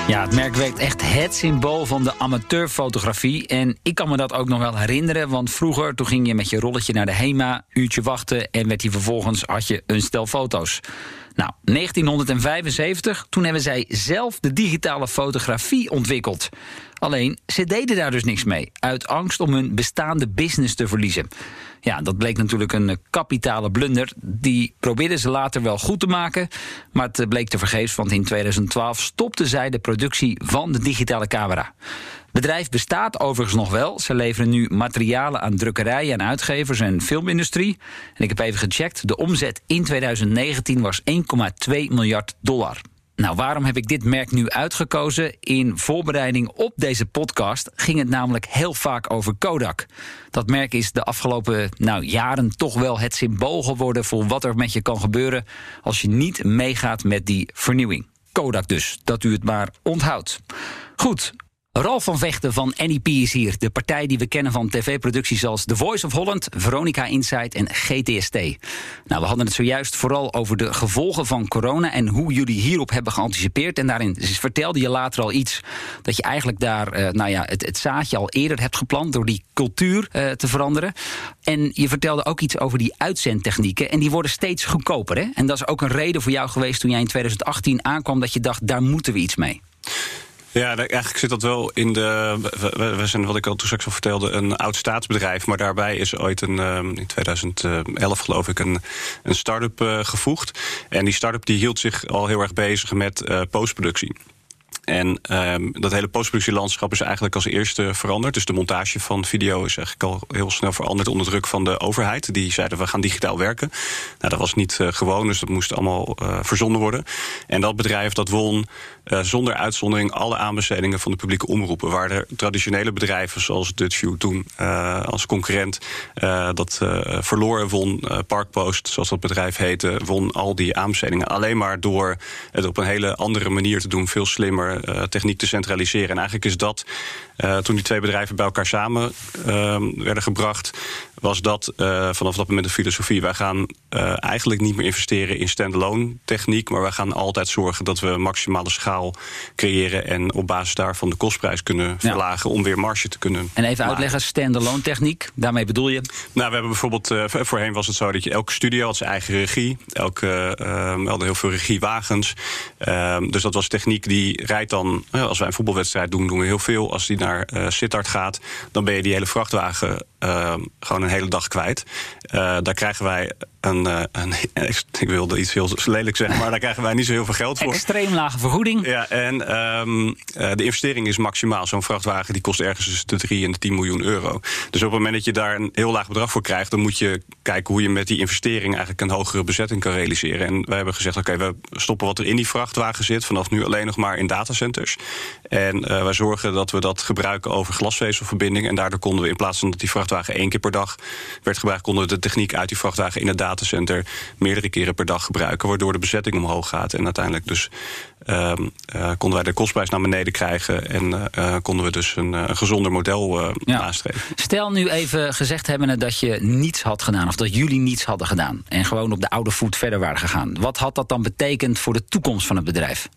Ja, het merk werkt echt het symbool van de amateurfotografie. En ik kan me dat ook nog wel herinneren. Want vroeger toen ging je met je rolletje naar de HEMA, uurtje wachten... en werd die vervolgens had je een stel foto's. Nou, 1975, toen hebben zij zelf de digitale fotografie ontwikkeld. Alleen, ze deden daar dus niks mee, uit angst om hun bestaande business te verliezen. Ja, dat bleek natuurlijk een kapitale blunder. Die probeerden ze later wel goed te maken, maar het bleek te vergeefs, want in 2012 stopten zij de productie van de digitale camera. Het bedrijf bestaat overigens nog wel. Ze leveren nu materialen aan drukkerijen en uitgevers en filmindustrie. En ik heb even gecheckt. De omzet in 2019 was 1,2 miljard dollar. Nou, waarom heb ik dit merk nu uitgekozen? In voorbereiding op deze podcast ging het namelijk heel vaak over Kodak. Dat merk is de afgelopen nou, jaren toch wel het symbool geworden voor wat er met je kan gebeuren als je niet meegaat met die vernieuwing. Kodak dus, dat u het maar onthoudt. Goed, Ralf van Vechten van NEP is hier. De partij die we kennen van tv-producties als The Voice of Holland, Veronica Insight en GTST. Nou, we hadden het zojuist vooral over de gevolgen van corona en hoe jullie hierop hebben geanticipeerd. En daarin vertelde je later al iets dat je eigenlijk daar uh, nou ja, het, het, zaadje al eerder hebt geplant door die cultuur uh, te veranderen. En je vertelde ook iets over die uitzendtechnieken en die worden steeds goedkoper. Hè? En dat is ook een reden voor jou geweest toen jij in 2018 aankwam dat je dacht, daar moeten we iets mee. Ja, eigenlijk zit dat wel in de. We, zijn, wat ik al toen straks al vertelde, een oud staatsbedrijf. Maar daarbij is ooit een, in 2011 geloof ik een, een start-up uh, gevoegd. En die start-up die hield zich al heel erg bezig met uh, postproductie. En ehm, dat hele postproductielandschap is eigenlijk als eerste veranderd. Dus de montage van video is eigenlijk al heel snel veranderd onder druk van de overheid. Die zeiden we gaan digitaal werken. Nou, dat was niet uh, gewoon, dus dat moest allemaal uh, verzonden worden. En dat bedrijf dat won uh, zonder uitzondering alle aanbestedingen van de publieke omroepen. Waar de traditionele bedrijven zoals Dutchview toen als concurrent dat verloren won. Parkpost, zoals dat bedrijf heette, won al die aanbestedingen. Alleen maar door het op een hele andere manier te doen, veel slimmer uh, techniek te centraliseren. En eigenlijk is dat, uh, toen die twee bedrijven bij elkaar samen uh, werden gebracht, was dat uh, vanaf dat moment de filosofie. Wij gaan eigenlijk niet meer investeren in standalone techniek, maar wij gaan altijd zorgen dat we maximale schaal creëren en op basis daarvan de kostprijs kunnen verlagen ja. om weer marge te kunnen. En even uitleggen, standalone techniek, daarmee bedoel je? Nou, we hebben bijvoorbeeld, voorheen was het zo dat je elke studio had zijn eigen regie. Elke, we hadden heel veel regiewagens. dus dat was techniek die rijdt dan, als wij een voetbalwedstrijd doen, doen we heel veel. Als die naar uh, Sittard gaat, dan ben je die hele vrachtwagen uh, gewoon een hele dag kwijt. Uh, daar krijgen wij een, uh, een, ik wilde iets heel lelijk zeggen, maar daar krijgen wij niet zo heel veel geld voor. Extreem lage vergoeding. Ja, en um, de investering is maximaal. Zo'n vrachtwagen die kost ergens tussen de 3 en de 10 miljoen euro. Dus op het moment dat je daar een heel laag bedrag voor krijgt, dan moet je kijken hoe je met die investering eigenlijk een hogere bezetting kan realiseren. En wij hebben gezegd: oké, okay, we stoppen wat er in die vrachtwagen zit, vanaf nu alleen nog maar in datacenters. En wij zorgen dat we dat gebruiken over glasvezelverbinding. En daardoor konden we in plaats van dat die vrachtwagen één keer per dag werd gebruikt, konden we de techniek uit die vrachtwagen in het datacenter meerdere keren per dag gebruiken, waardoor de bezetting omhoog gaat. En uiteindelijk dus uh, uh, konden wij de kostprijs naar beneden krijgen en uh, konden we dus een, een gezonder model ja. nastreven. Stel nu even gezegd hebben dat je niets had gedaan, of dat jullie niets hadden gedaan en gewoon op de oude voet verder waren gegaan. Wat had dat dan betekend voor de toekomst van het bedrijf?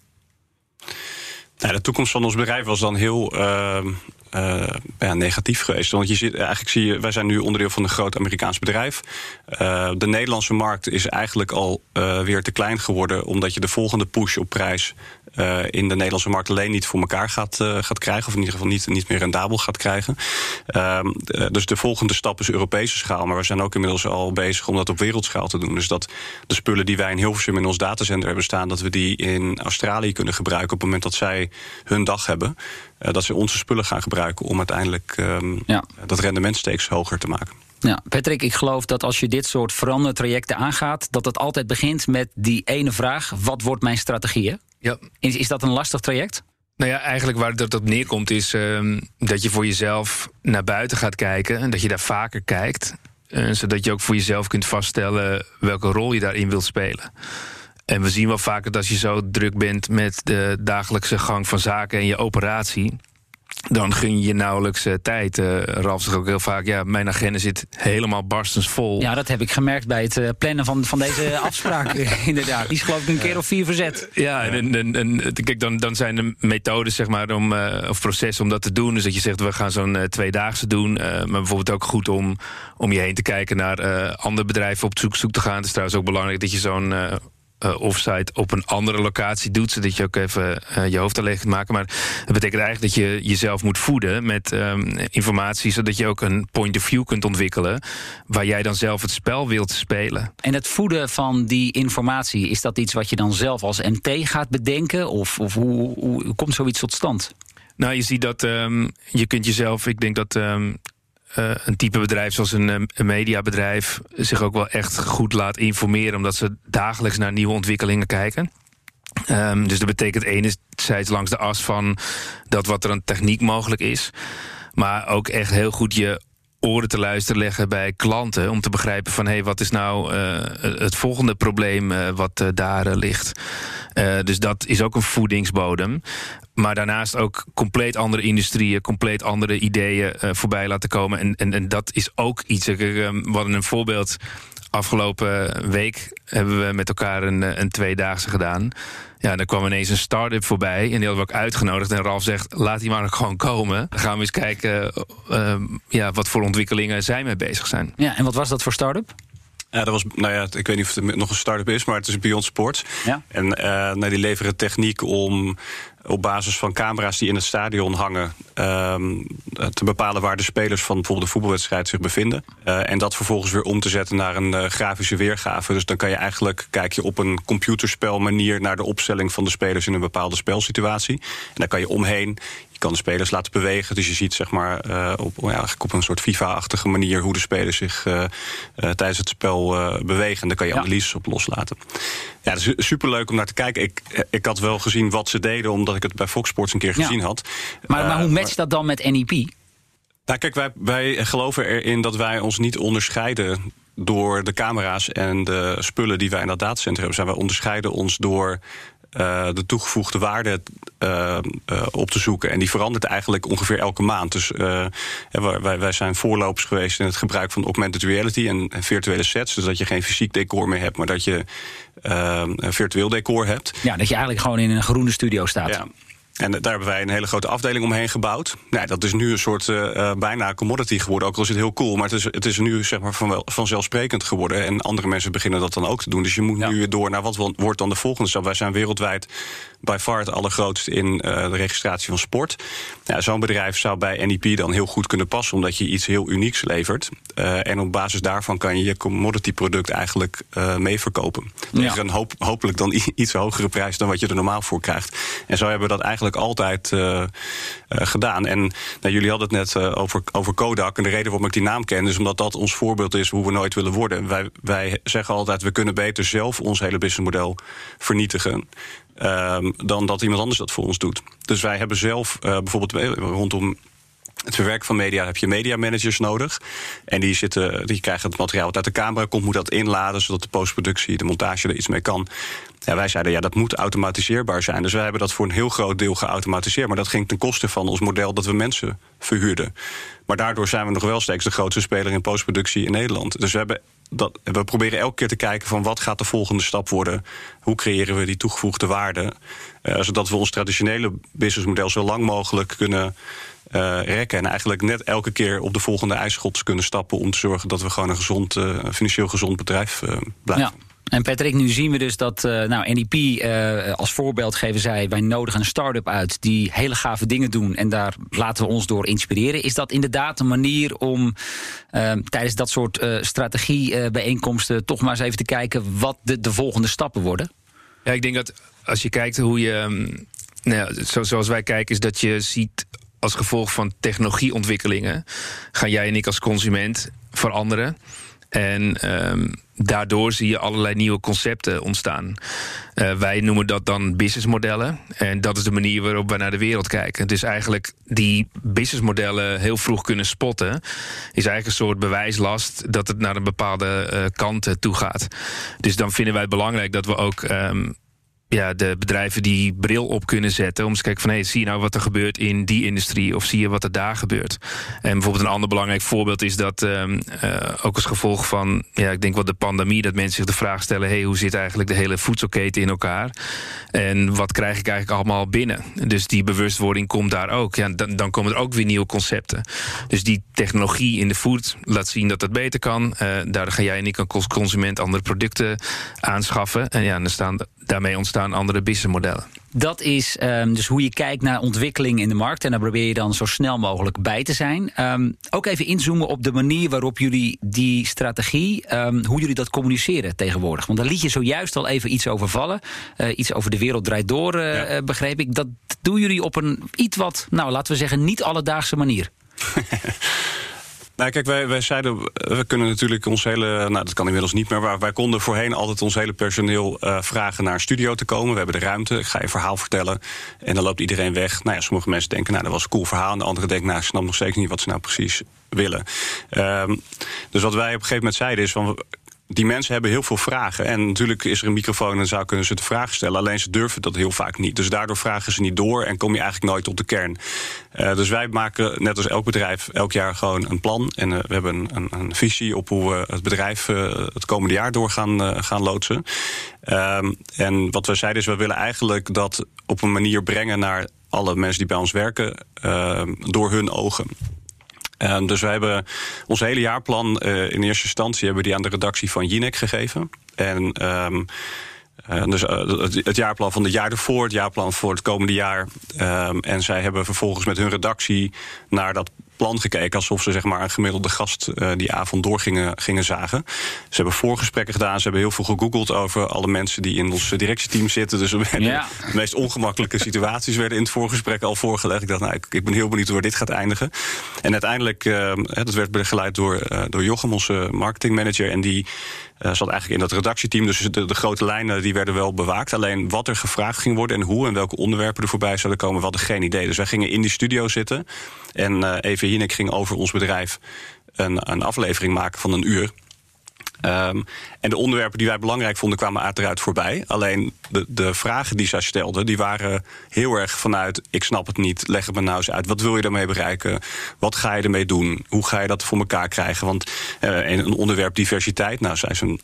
Nou, de toekomst van ons bedrijf was dan heel uh, uh, ja, negatief geweest. Want je ziet, eigenlijk zie je, wij zijn nu onderdeel van een groot Amerikaans bedrijf. Uh, de Nederlandse markt is eigenlijk al uh, weer te klein geworden, omdat je de volgende push op prijs uh, in de Nederlandse markt alleen niet voor elkaar gaat, uh, gaat krijgen. Of in ieder geval niet, niet meer rendabel gaat krijgen. Uh, dus de volgende stap is Europese schaal. Maar we zijn ook inmiddels al bezig om dat op wereldschaal te doen. Dus dat de spullen die wij in Hilversum in ons datacenter hebben staan... dat we die in Australië kunnen gebruiken op het moment dat zij hun dag hebben. Uh, dat ze onze spullen gaan gebruiken om uiteindelijk um, ja. dat rendement steeds hoger te maken. Ja, Patrick, ik geloof dat als je dit soort verandertrajecten aangaat... dat het altijd begint met die ene vraag... wat wordt mijn strategie? Ja. Is, is dat een lastig traject? Nou ja, eigenlijk waar het op neerkomt is uh, dat je voor jezelf naar buiten gaat kijken en dat je daar vaker kijkt, uh, zodat je ook voor jezelf kunt vaststellen welke rol je daarin wilt spelen. En we zien wel vaker dat als je zo druk bent met de dagelijkse gang van zaken en je operatie, dan gun je je nauwelijks uh, tijd. Uh, Ralf zegt ook heel vaak, ja, mijn agenda zit helemaal barstens vol. Ja, dat heb ik gemerkt bij het uh, plannen van, van deze afspraak. inderdaad, die is geloof ik een keer of vier verzet. Ja, en, en, en kijk, dan, dan zijn er methodes, zeg maar, om, of processen om dat te doen. Dus dat je zegt, we gaan zo'n tweedaagse doen. maar bijvoorbeeld ook goed om, om je heen te kijken naar andere bedrijven op zoek, zoek te gaan. Het is trouwens ook belangrijk dat je zo'n uh, offsite op een andere locatie doet, zodat je ook even uh, je hoofd alleen kunt maken. Maar dat betekent eigenlijk dat je jezelf moet voeden met um, informatie, zodat je ook een point of view kunt ontwikkelen waar jij dan zelf het spel wilt spelen. En het voeden van die informatie, is dat iets wat je dan zelf als MT gaat bedenken? Of, of hoe, hoe, hoe komt zoiets tot stand? Nou, je ziet dat um, je kunt jezelf, ik denk dat um, uh, een type bedrijf zoals een, een, mediabedrijf zich ook wel echt goed laat informeren, omdat ze dagelijks naar nieuwe ontwikkelingen kijken. Um, dus dat betekent enerzijds langs de as van dat wat er aan techniek mogelijk is, maar ook echt heel goed je oren te luisteren leggen bij klanten om te begrijpen van hé, hey, wat is nou uh, het volgende probleem uh, wat uh, daar ligt. dus dat is ook een voedingsbodem. Maar daarnaast ook compleet andere industrieën, compleet andere ideeën voorbij laten komen. En, en, en dat is ook iets. We hadden een voorbeeld afgelopen week hebben we met elkaar een, een tweedaagse gedaan. Ja, dan kwam ineens een start-up voorbij en die hadden we ook uitgenodigd. En Ralf zegt, laat die maar gewoon komen. Dan gaan we eens kijken uh, ja, wat voor ontwikkelingen zij mee bezig zijn. Ja, en wat was dat voor start-up? Ja, dat was, nou ja, ik weet niet of het nog een start-up is, maar het is Beyond Sports. Ja. En uh, nou, die leveren techniek om op basis van camera's die in het stadion hangen, ehm, te bepalen waar de spelers van bijvoorbeeld een voetbalwedstrijd zich bevinden. Eh, en dat vervolgens weer om te zetten naar een eh, grafische weergave. Dus dan kan je eigenlijk kijk je op een computerspelmanier naar de opstelling van de spelers in een bepaalde spelsituatie. En dan kan je omheen kan de spelers laten bewegen. Dus je ziet zeg maar, uh, op, ja, eigenlijk op een soort FIFA-achtige manier hoe de spelers zich uh, uh, tijdens het spel bewegen. En daar kan je ja. analyses op loslaten. Ja, dat is superleuk om naar te kijken. Ik, ik had wel gezien wat ze deden, omdat ik het bij Fox Sports een keer gezien had. Maar, maar hoe matcht dat dan met NEP? Nou, kijk, wij, wij geloven erin dat wij ons niet onderscheiden door de camera's en de spullen die wij in dat datacenter hebben. Wij onderscheiden ons door uh, de toegevoegde waarde uh, uh, op te zoeken. En die verandert eigenlijk ongeveer elke maand. Dus wij, wij zijn voorlopers geweest in het gebruik van augmented reality en, en virtuele sets. Dus dat je geen fysiek decor meer hebt, maar dat je een virtueel decor hebt. Ja, dat je eigenlijk gewoon in een groene studio staat. Ja. En daar hebben wij een hele grote afdeling omheen gebouwd. Nou, dat is nu een soort uh, bijna commodity geworden. Ook al is het heel cool. Maar het is, het is nu zeg maar van, vanzelfsprekend geworden. En andere mensen beginnen dat dan ook te doen. Dus je moet ja. nu door naar wat wordt dan de volgende stap. Wij zijn wereldwijd by far het allergrootst in uh, de registratie van sport. Ja, Zo'n bedrijf zou bij NEP dan heel goed kunnen passen. Omdat je iets heel unieks levert. Uh, en op basis daarvan kan je je commodity product eigenlijk mee verkopen. Dat ja. is een hoop, hopelijk dan iets hogere prijs dan wat je er normaal voor krijgt. En zo hebben we dat eigenlijk altijd uh, uh, gedaan. En nou, jullie hadden het net over, over Kodak. En de reden waarom ik die naam ken, is omdat dat ons voorbeeld is hoe we nooit willen worden. Wij, wij zeggen altijd, we kunnen beter zelf ons hele businessmodel vernietigen. Um, dan dat iemand anders dat voor ons doet. Dus wij hebben zelf bijvoorbeeld rondom het verwerken van media heb je media managers nodig. En die, zitten, die krijgen het materiaal wat uit de camera komt, moet dat inladen, zodat de postproductie, de montage er iets mee kan. Ja, wij zeiden, ja, dat moet automatiseerbaar zijn. Dus wij hebben dat voor een heel groot deel geautomatiseerd. Maar dat ging ten koste van ons model dat we mensen verhuurden. Maar daardoor zijn we nog wel steeds de grootste speler in postproductie in Nederland. Dus we, hebben dat, we proberen elke keer te kijken van wat gaat de volgende stap worden. Hoe creëren we die toegevoegde waarde. Uh, zodat we ons traditionele businessmodel zo lang mogelijk kunnen uh, rekken. En eigenlijk net elke keer op de volgende ijsschots kunnen stappen om te zorgen dat we gewoon een gezond, uh, financieel gezond bedrijf blijven. Ja. En Patrick, nu zien we dus dat uh, nou, NEP uh, als voorbeeld geven zij... wij nodigen een start-up uit die hele gave dingen doen... en daar laten we ons door inspireren. Is dat inderdaad een manier om uh, tijdens dat soort strategiebijeenkomsten... toch maar eens even te kijken wat de, de volgende stappen worden? Ja, ik denk dat als je kijkt hoe je... Um, nou ja, zo, zoals wij kijken, is dat je ziet als gevolg van technologieontwikkelingen... gaan jij en ik als consument veranderen... En um, daardoor zie je allerlei nieuwe concepten ontstaan. Uh, wij noemen dat dan businessmodellen. En dat is de manier waarop we naar de wereld kijken. Dus eigenlijk die businessmodellen heel vroeg kunnen spotten... is eigenlijk een soort bewijslast dat het naar een bepaalde uh, kant toe gaat. Dus dan vinden wij het belangrijk dat we ook... Um, ja, de bedrijven die bril op kunnen zetten. Om te kijken van, hé, hey, zie je nou wat er gebeurt in die industrie? Of zie je wat er daar gebeurt? En bijvoorbeeld een ander belangrijk voorbeeld is dat... Um, uh, ook als gevolg van, ja, ik denk wel de pandemie... dat mensen zich de vraag stellen... hé, hey, hoe zit eigenlijk de hele voedselketen in elkaar? En wat krijg ik eigenlijk allemaal binnen? Dus die bewustwording komt daar ook. Ja, dan, dan komen er ook weer nieuwe concepten. Dus die technologie in de food laat zien dat dat beter kan. Uh, daar ga jij en ik als consument andere producten aanschaffen. En ja, dan staan daarmee ontstaan andere businessmodellen. Dat is um, dus hoe je kijkt naar ontwikkeling in de markt. En daar probeer je dan zo snel mogelijk bij te zijn. Um, ook even inzoomen op de manier waarop jullie die strategie, um, hoe jullie dat communiceren tegenwoordig. Want daar liet je zojuist al even iets over vallen. Uh, iets over de wereld draait door, uh, ja. begreep ik. Dat doen jullie op een iets wat, nou laten we zeggen, niet alledaagse manier. Nou, kijk, wij, wij zeiden, we kunnen natuurlijk ons hele, nou dat kan inmiddels niet meer, maar wij konden voorheen altijd ons hele personeel uh, vragen naar een studio te komen. We hebben de ruimte, ik ga je verhaal vertellen en dan loopt iedereen weg. Nou ja, sommige mensen denken, nou dat was een cool verhaal. En de anderen denken, nou ik snap nog steeds niet wat ze nou precies willen. Um, dus wat wij op een gegeven moment zeiden is van die mensen hebben heel veel vragen. En natuurlijk is er een microfoon en zou kunnen ze de vraag stellen. Alleen ze durven dat heel vaak niet. Dus daardoor vragen ze niet door en kom je eigenlijk nooit tot de kern. Uh, dus wij maken, net als elk bedrijf, elk jaar gewoon een plan. En uh, we hebben een, een, een, visie op hoe we het bedrijf uh, het komende jaar door gaan, gaan loodsen. Um, en wat we zeiden is, we willen eigenlijk dat op een manier brengen naar alle mensen die bij ons werken, ehm, door hun ogen. Um, dus wij hebben ons hele jaarplan uh, in eerste instantie hebben we die aan de redactie van Jinek gegeven. En um, dus uh, het, jaarplan van het jaar ervoor, het jaarplan voor het komende jaar. Um, en zij hebben vervolgens met hun redactie naar dat plan gekeken. Alsof ze zeg maar, een gemiddelde gast uh, die avond door gingen, gingen zagen. Ze hebben voorgesprekken gedaan. Ze hebben heel veel gegoogeld over alle mensen die in ons directieteam zitten. Dus ja. de meest ongemakkelijke situaties werden in het voorgesprek al voorgelegd. Ik dacht, nou, ik, ik ben heel benieuwd waar dit gaat eindigen. En uiteindelijk, uh, dat werd begeleid door, uh, door Jochem, onze marketingmanager. En die uh, zat eigenlijk in dat redactieteam. Dus de, de, grote lijnen die werden wel bewaakt. Alleen wat er gevraagd ging worden en hoe en welke onderwerpen er voorbij zouden komen, we hadden geen idee. Dus wij gingen in die studio zitten. En uh, Jinek ging over ons bedrijf een, een aflevering maken van een uur. Um, en de onderwerpen die wij belangrijk vonden kwamen uiteraard voorbij. Alleen de, de vragen die zij stelde, die waren heel erg vanuit... ik snap het niet, leg het me nou eens uit. Wat wil je daarmee bereiken? Wat ga je ermee doen? Hoe ga je dat voor elkaar krijgen? Want uh, een onderwerp diversiteit, nou, zij is een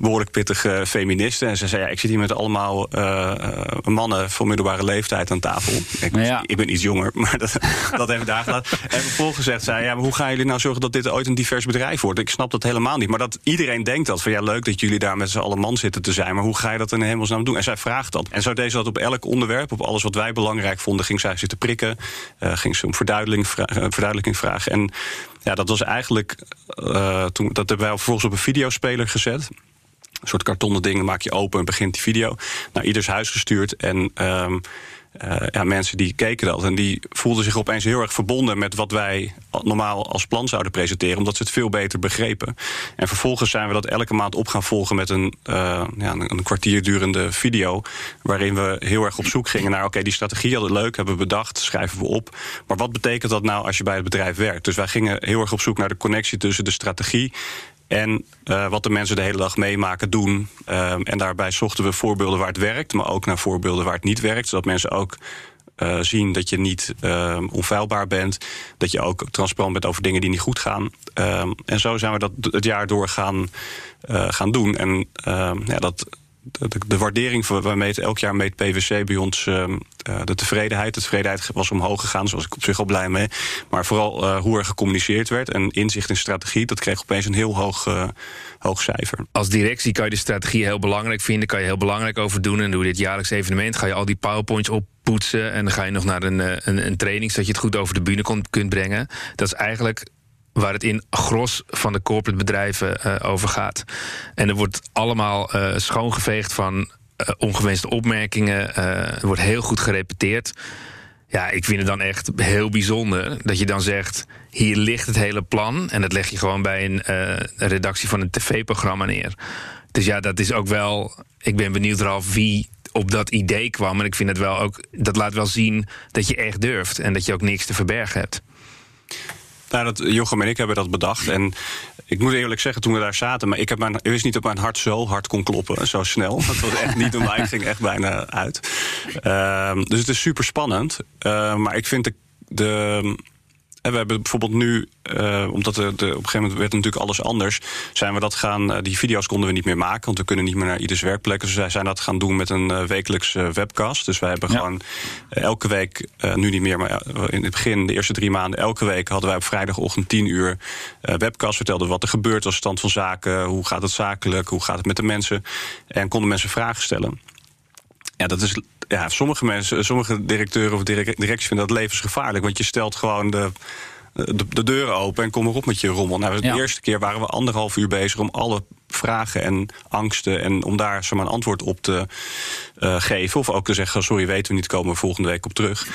behoorlijk pittige feministen. En ze zei, ja, ik zit hier met allemaal uh, mannen van middelbare leeftijd aan tafel. Ik, ja. ik ben iets jonger, maar dat, dat even daar gelaten. En vervolgens zegt zij, ja, maar hoe gaan jullie nou zorgen dat dit ooit een divers bedrijf wordt? Ik snap dat helemaal niet. Maar dat iedereen denkt dat, van ja, leuk dat jullie daar met z'n allen man zitten te zijn. Maar hoe ga je dat in hemelsnaam doen? En zij vraagt dat. En zo deed ze dat op elk onderwerp, op alles wat wij belangrijk vonden, ging zij zitten prikken. Uh, ging ze om verduidelijking, vra verduidelijking vragen. En ja, dat was eigenlijk, uh, toen, dat hebben wij vervolgens op een videospeler gezet. Een soort kartonnen dingen maak je open en begint die video. Naar ieders huis gestuurd. En um, uh, ja, mensen die keken dat. En die voelden zich opeens heel erg verbonden met wat wij normaal als plan zouden presenteren. Omdat ze het veel beter begrepen. En vervolgens zijn we dat elke maand op gaan volgen met een, uh, ja, een kwartier durende video. Waarin we heel erg op zoek gingen naar: oké, die strategie hadden leuk, hebben we bedacht, schrijven we op. Maar wat betekent dat nou als je bij het bedrijf werkt? Dus wij gingen heel erg op zoek naar de connectie tussen de strategie en uh, wat de mensen de hele dag meemaken, doen. Uh, en daarbij zochten we voorbeelden waar het werkt, maar ook naar voorbeelden waar het niet werkt. Zodat mensen ook uh, zien dat je niet onfeilbaar bent. Dat je ook transparant bent over dingen die niet goed gaan. en zo zijn we dat het jaar door gaan, gaan doen. En ja, dat, de, de, waardering we meten elk jaar meet PwC bij ons uh, de tevredenheid. De tevredenheid was omhoog gegaan, zoals ik op zich al blij mee. Maar vooral uh, hoe er gecommuniceerd werd en inzicht in strategie, dat kreeg opeens een heel hoog, uh, hoog cijfer. Als directie kan je de strategie heel belangrijk vinden, kan je heel belangrijk over doen. En doe je dit jaarlijks evenement, ga je al die powerpoints oppoetsen en dan ga je nog naar een, een, een training zodat je het goed over de bühne kunt brengen. Dat is eigenlijk waar het in gros van de corporate bedrijven uh, over gaat. En er wordt allemaal uh, schoongeveegd van uh, ongewenste opmerkingen. er wordt heel goed gerepeteerd. Ja, ik vind het dan echt heel bijzonder dat je dan zegt: hier ligt het hele plan. En dat leg je gewoon bij een, redactie van een tv-programma neer. Dus ja, dat is ook wel. Ik ben benieuwd, Ralf, wie op dat idee kwam. En ik vind het wel ook. Dat laat wel zien dat je echt durft en dat je ook niks te verbergen hebt. Nou, dat, Jochem en ik hebben dat bedacht. En ik moet eerlijk zeggen, toen we daar zaten... maar ik, heb mijn, ik wist niet dat mijn hart zo hard kon kloppen, zo snel. Dat was echt niet door mij, ging echt bijna uit. Uh, dus het is super spannend. Uh, maar ik vind de, de en we hebben bijvoorbeeld nu, uh, omdat de, de, op een gegeven moment werd natuurlijk alles anders, zijn we dat gaan. Uh, die video's konden we niet meer maken, want we kunnen niet meer naar ieders werkplek. Dus wij zijn dat gaan doen met een uh, wekelijks webcast. Dus wij hebben ja. gewoon elke week, nu niet meer, maar in het begin, de eerste drie maanden, elke week hadden wij op vrijdagochtend tien uur webcast. Vertelden wat er gebeurt als stand van zaken, hoe gaat het zakelijk, hoe gaat het met de mensen. En konden mensen vragen stellen. Ja, dat is ja, sommige mensen, sommige directeuren of directies vinden dat levensgevaarlijk. Want je stelt gewoon de, de, de deuren open en kom erop met je rommel. Nou, de ja. eerste keer waren we anderhalf uur bezig om alle vragen en angsten en om daar zomaar een antwoord op te uh, geven. Of ook te zeggen, sorry, weten we niet, komen we volgende week op terug.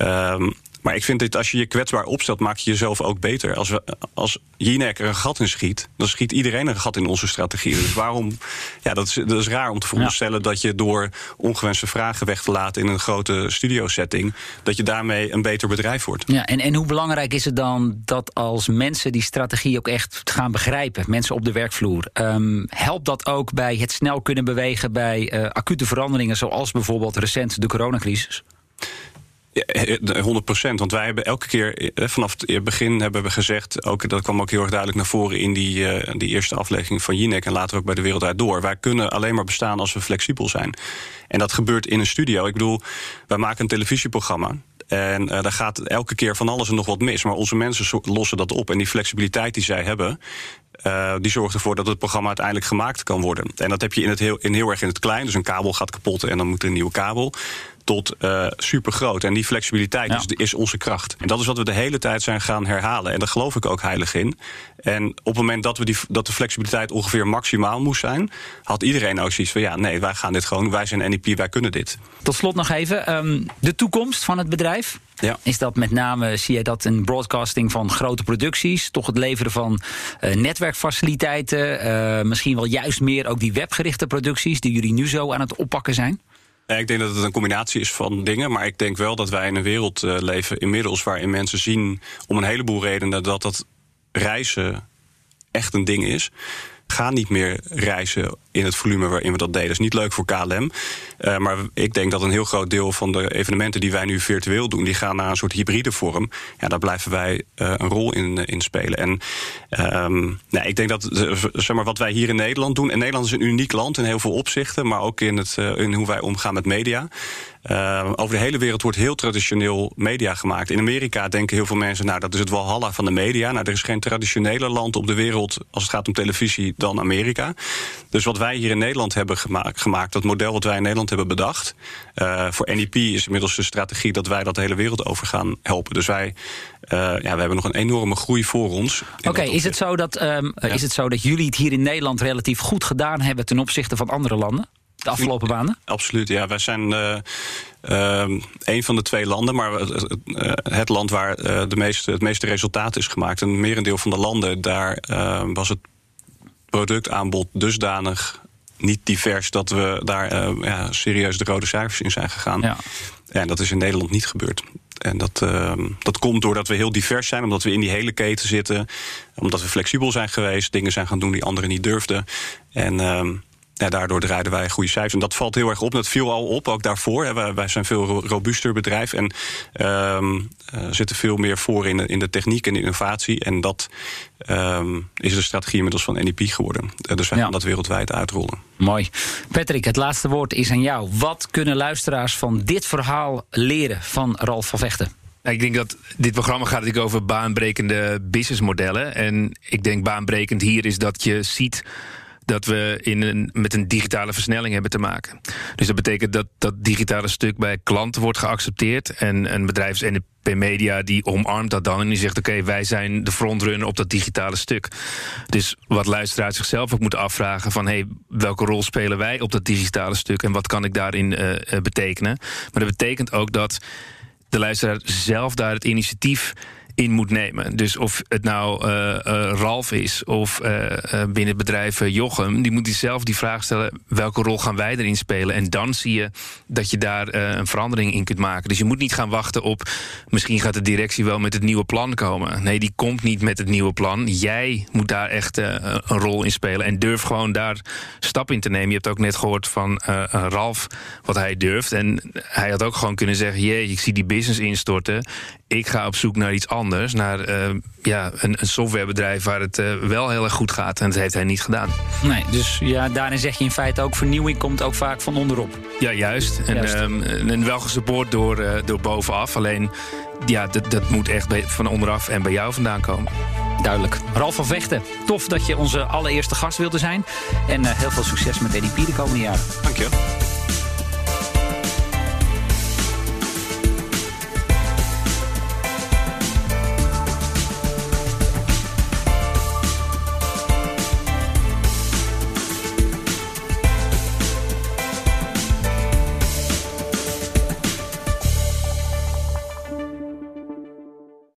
Um, maar ik vind dat als je je kwetsbaar opstelt, maak je jezelf ook beter. Als, we, als Jinek er een gat in schiet, dan schiet iedereen een gat in onze strategie. Dus waarom, ja, dat is, dat is raar om te voorstellen ja. dat je door ongewenste vragen weg te laten in een grote studiosetting, dat je daarmee een beter bedrijf wordt. Ja, en, en hoe belangrijk is het dan dat als mensen die strategie ook echt gaan begrijpen, mensen op de werkvloer, um, helpt dat ook bij het snel kunnen bewegen bij uh, acute veranderingen, zoals bijvoorbeeld recent de coronacrisis? 100 procent. Want wij hebben elke keer vanaf het begin hebben we gezegd, ook, dat kwam ook heel erg duidelijk naar voren in die, uh, die eerste aflevering van Jinek en later ook bij de Wereld Uit Door. Wij kunnen alleen maar bestaan als we flexibel zijn. En dat gebeurt in een studio. Ik bedoel, wij maken een televisieprogramma. En daar gaat elke keer van alles en nog wat mis. Maar onze mensen lossen dat op. En die flexibiliteit die zij hebben, die zorgt ervoor dat het programma uiteindelijk gemaakt kan worden. En dat heb je in het heel, in heel erg in het klein. Dus een kabel gaat kapot en dan moet er een nieuwe kabel tot uh, super groot. En die flexibiliteit ja. is, is, onze kracht. En dat is wat we de hele tijd zijn gaan herhalen. En daar geloof ik ook heilig in. En op het moment dat, we die, dat de flexibiliteit ongeveer maximaal moest zijn, had iedereen ook zoiets van: ja, nee, wij gaan dit gewoon. Wij zijn NEP, wij kunnen dit. Tot slot nog even um, de toekomst van het bedrijf. Ja. Is dat met name, zie je dat in broadcasting van grote producties, toch het leveren van uh, netwerkfaciliteiten, uh, misschien wel juist meer ook die webgerichte producties die jullie nu zo aan het oppakken zijn? Ik denk dat het een combinatie is van dingen. Maar ik denk wel dat wij in een wereld uh, leven inmiddels waarin mensen zien om een heleboel redenen dat dat reizen echt een ding is. Ga niet meer reizen in het volume waarin we dat deden. Is niet leuk voor KLM. Uh, maar ik denk dat een heel groot deel van de evenementen die wij nu virtueel doen, die gaan naar een soort hybride vorm. Ja, daar blijven wij uh, een rol in, in spelen. En um, ik denk dat zeg maar, wat wij hier in Nederland doen. En Nederland is een uniek land in heel veel opzichten, maar ook in, het, in hoe wij omgaan met media. Over de hele wereld wordt heel traditioneel media gemaakt. In Amerika denken heel veel mensen, nou dat is het walhalla van de media. Nou, er is geen traditionele land op de wereld als het gaat om televisie dan Amerika. Dus wat wij hier in Nederland hebben gemaakt, gemaakt dat model wat wij in Nederland hebben bedacht. Uh, voor NEP is inmiddels de strategie dat wij dat de hele wereld over gaan helpen. Dus wij, uh, ja, we hebben nog een enorme groei voor ons. Oké, okay, is, het zo dat, um, ja. is het zo dat jullie het hier in Nederland relatief goed gedaan hebben ten opzichte van andere landen? De afgelopen maanden? Absoluut, ja. Wij zijn uh, uh, een van de twee landen, maar het, het land waar de meeste, het meeste resultaat is gemaakt. Een merendeel van de landen, daar was het productaanbod dusdanig niet divers dat we daar uh, ja, serieus de rode cijfers in zijn gegaan. Ja. En dat is in Nederland niet gebeurd. En dat, uh, dat komt doordat we heel divers zijn, omdat we in die hele keten zitten, omdat we flexibel zijn geweest, dingen zijn gaan doen die anderen niet durfden. En uh, ja, daardoor draaiden wij goede cijfers. En dat valt heel erg op. Dat viel al op, ook daarvoor. Hè. Wij, wij zijn veel robuuster bedrijf en um, uh, zitten veel meer voor in de, in de techniek en de innovatie. En dat um, is de strategie inmiddels van NEP geworden. Uh, dus wij Ja. gaan dat wereldwijd uitrollen. Mooi. Patrick, het laatste woord is aan jou. Wat kunnen luisteraars van dit verhaal leren van Ralf van Vechten? Ik denk dat dit programma gaat natuurlijk over baanbrekende businessmodellen. En ik denk baanbrekend hier is dat je ziet dat we in een, met een digitale versnelling hebben te maken. Dus dat betekent dat dat digitale stuk bij klanten wordt geaccepteerd. En een bedrijf als NP Media die omarmt dat dan en die zegt: Oké, wij zijn de frontrunner op dat digitale stuk. Dus wat luisteraars zichzelf ook moeten afvragen: van hey, welke rol spelen wij op dat digitale stuk en wat kan ik daarin uh, uh, betekenen? Maar dat betekent ook dat de luisteraar zelf daar het initiatief in moet nemen. Dus of het nou uh, uh, Ralf is of uh, binnen het bedrijf Jochem, die moet zelf die vraag stellen: welke rol gaan wij erin spelen? En dan zie je dat je daar een verandering in kunt maken. Dus je moet niet gaan wachten op misschien gaat de directie wel met het nieuwe plan komen. Nee, die komt niet met het nieuwe plan. Jij moet daar echt een rol in spelen en durf gewoon daar stap in te nemen. Je hebt ook net gehoord van Ralf wat hij durft. En hij had ook gewoon kunnen zeggen: jee, ik zie die business instorten. Ik ga op zoek naar iets anders, naar uh, ja, een, een, softwarebedrijf waar het uh, wel heel erg goed gaat. En dat heeft hij niet gedaan. Nee, dus ja, daarin zeg je in feite ook: vernieuwing komt ook vaak van onderop. Ja, juist. En, Juist. Um, en wel gesupport door, uh, door bovenaf. Alleen, ja, dat, dat moet echt bij, van onderaf en bij jou vandaan komen. Duidelijk. Ralf van Vechten, tof dat je onze allereerste gast wilde zijn. En heel veel succes met EDP de komende jaren. Dank je.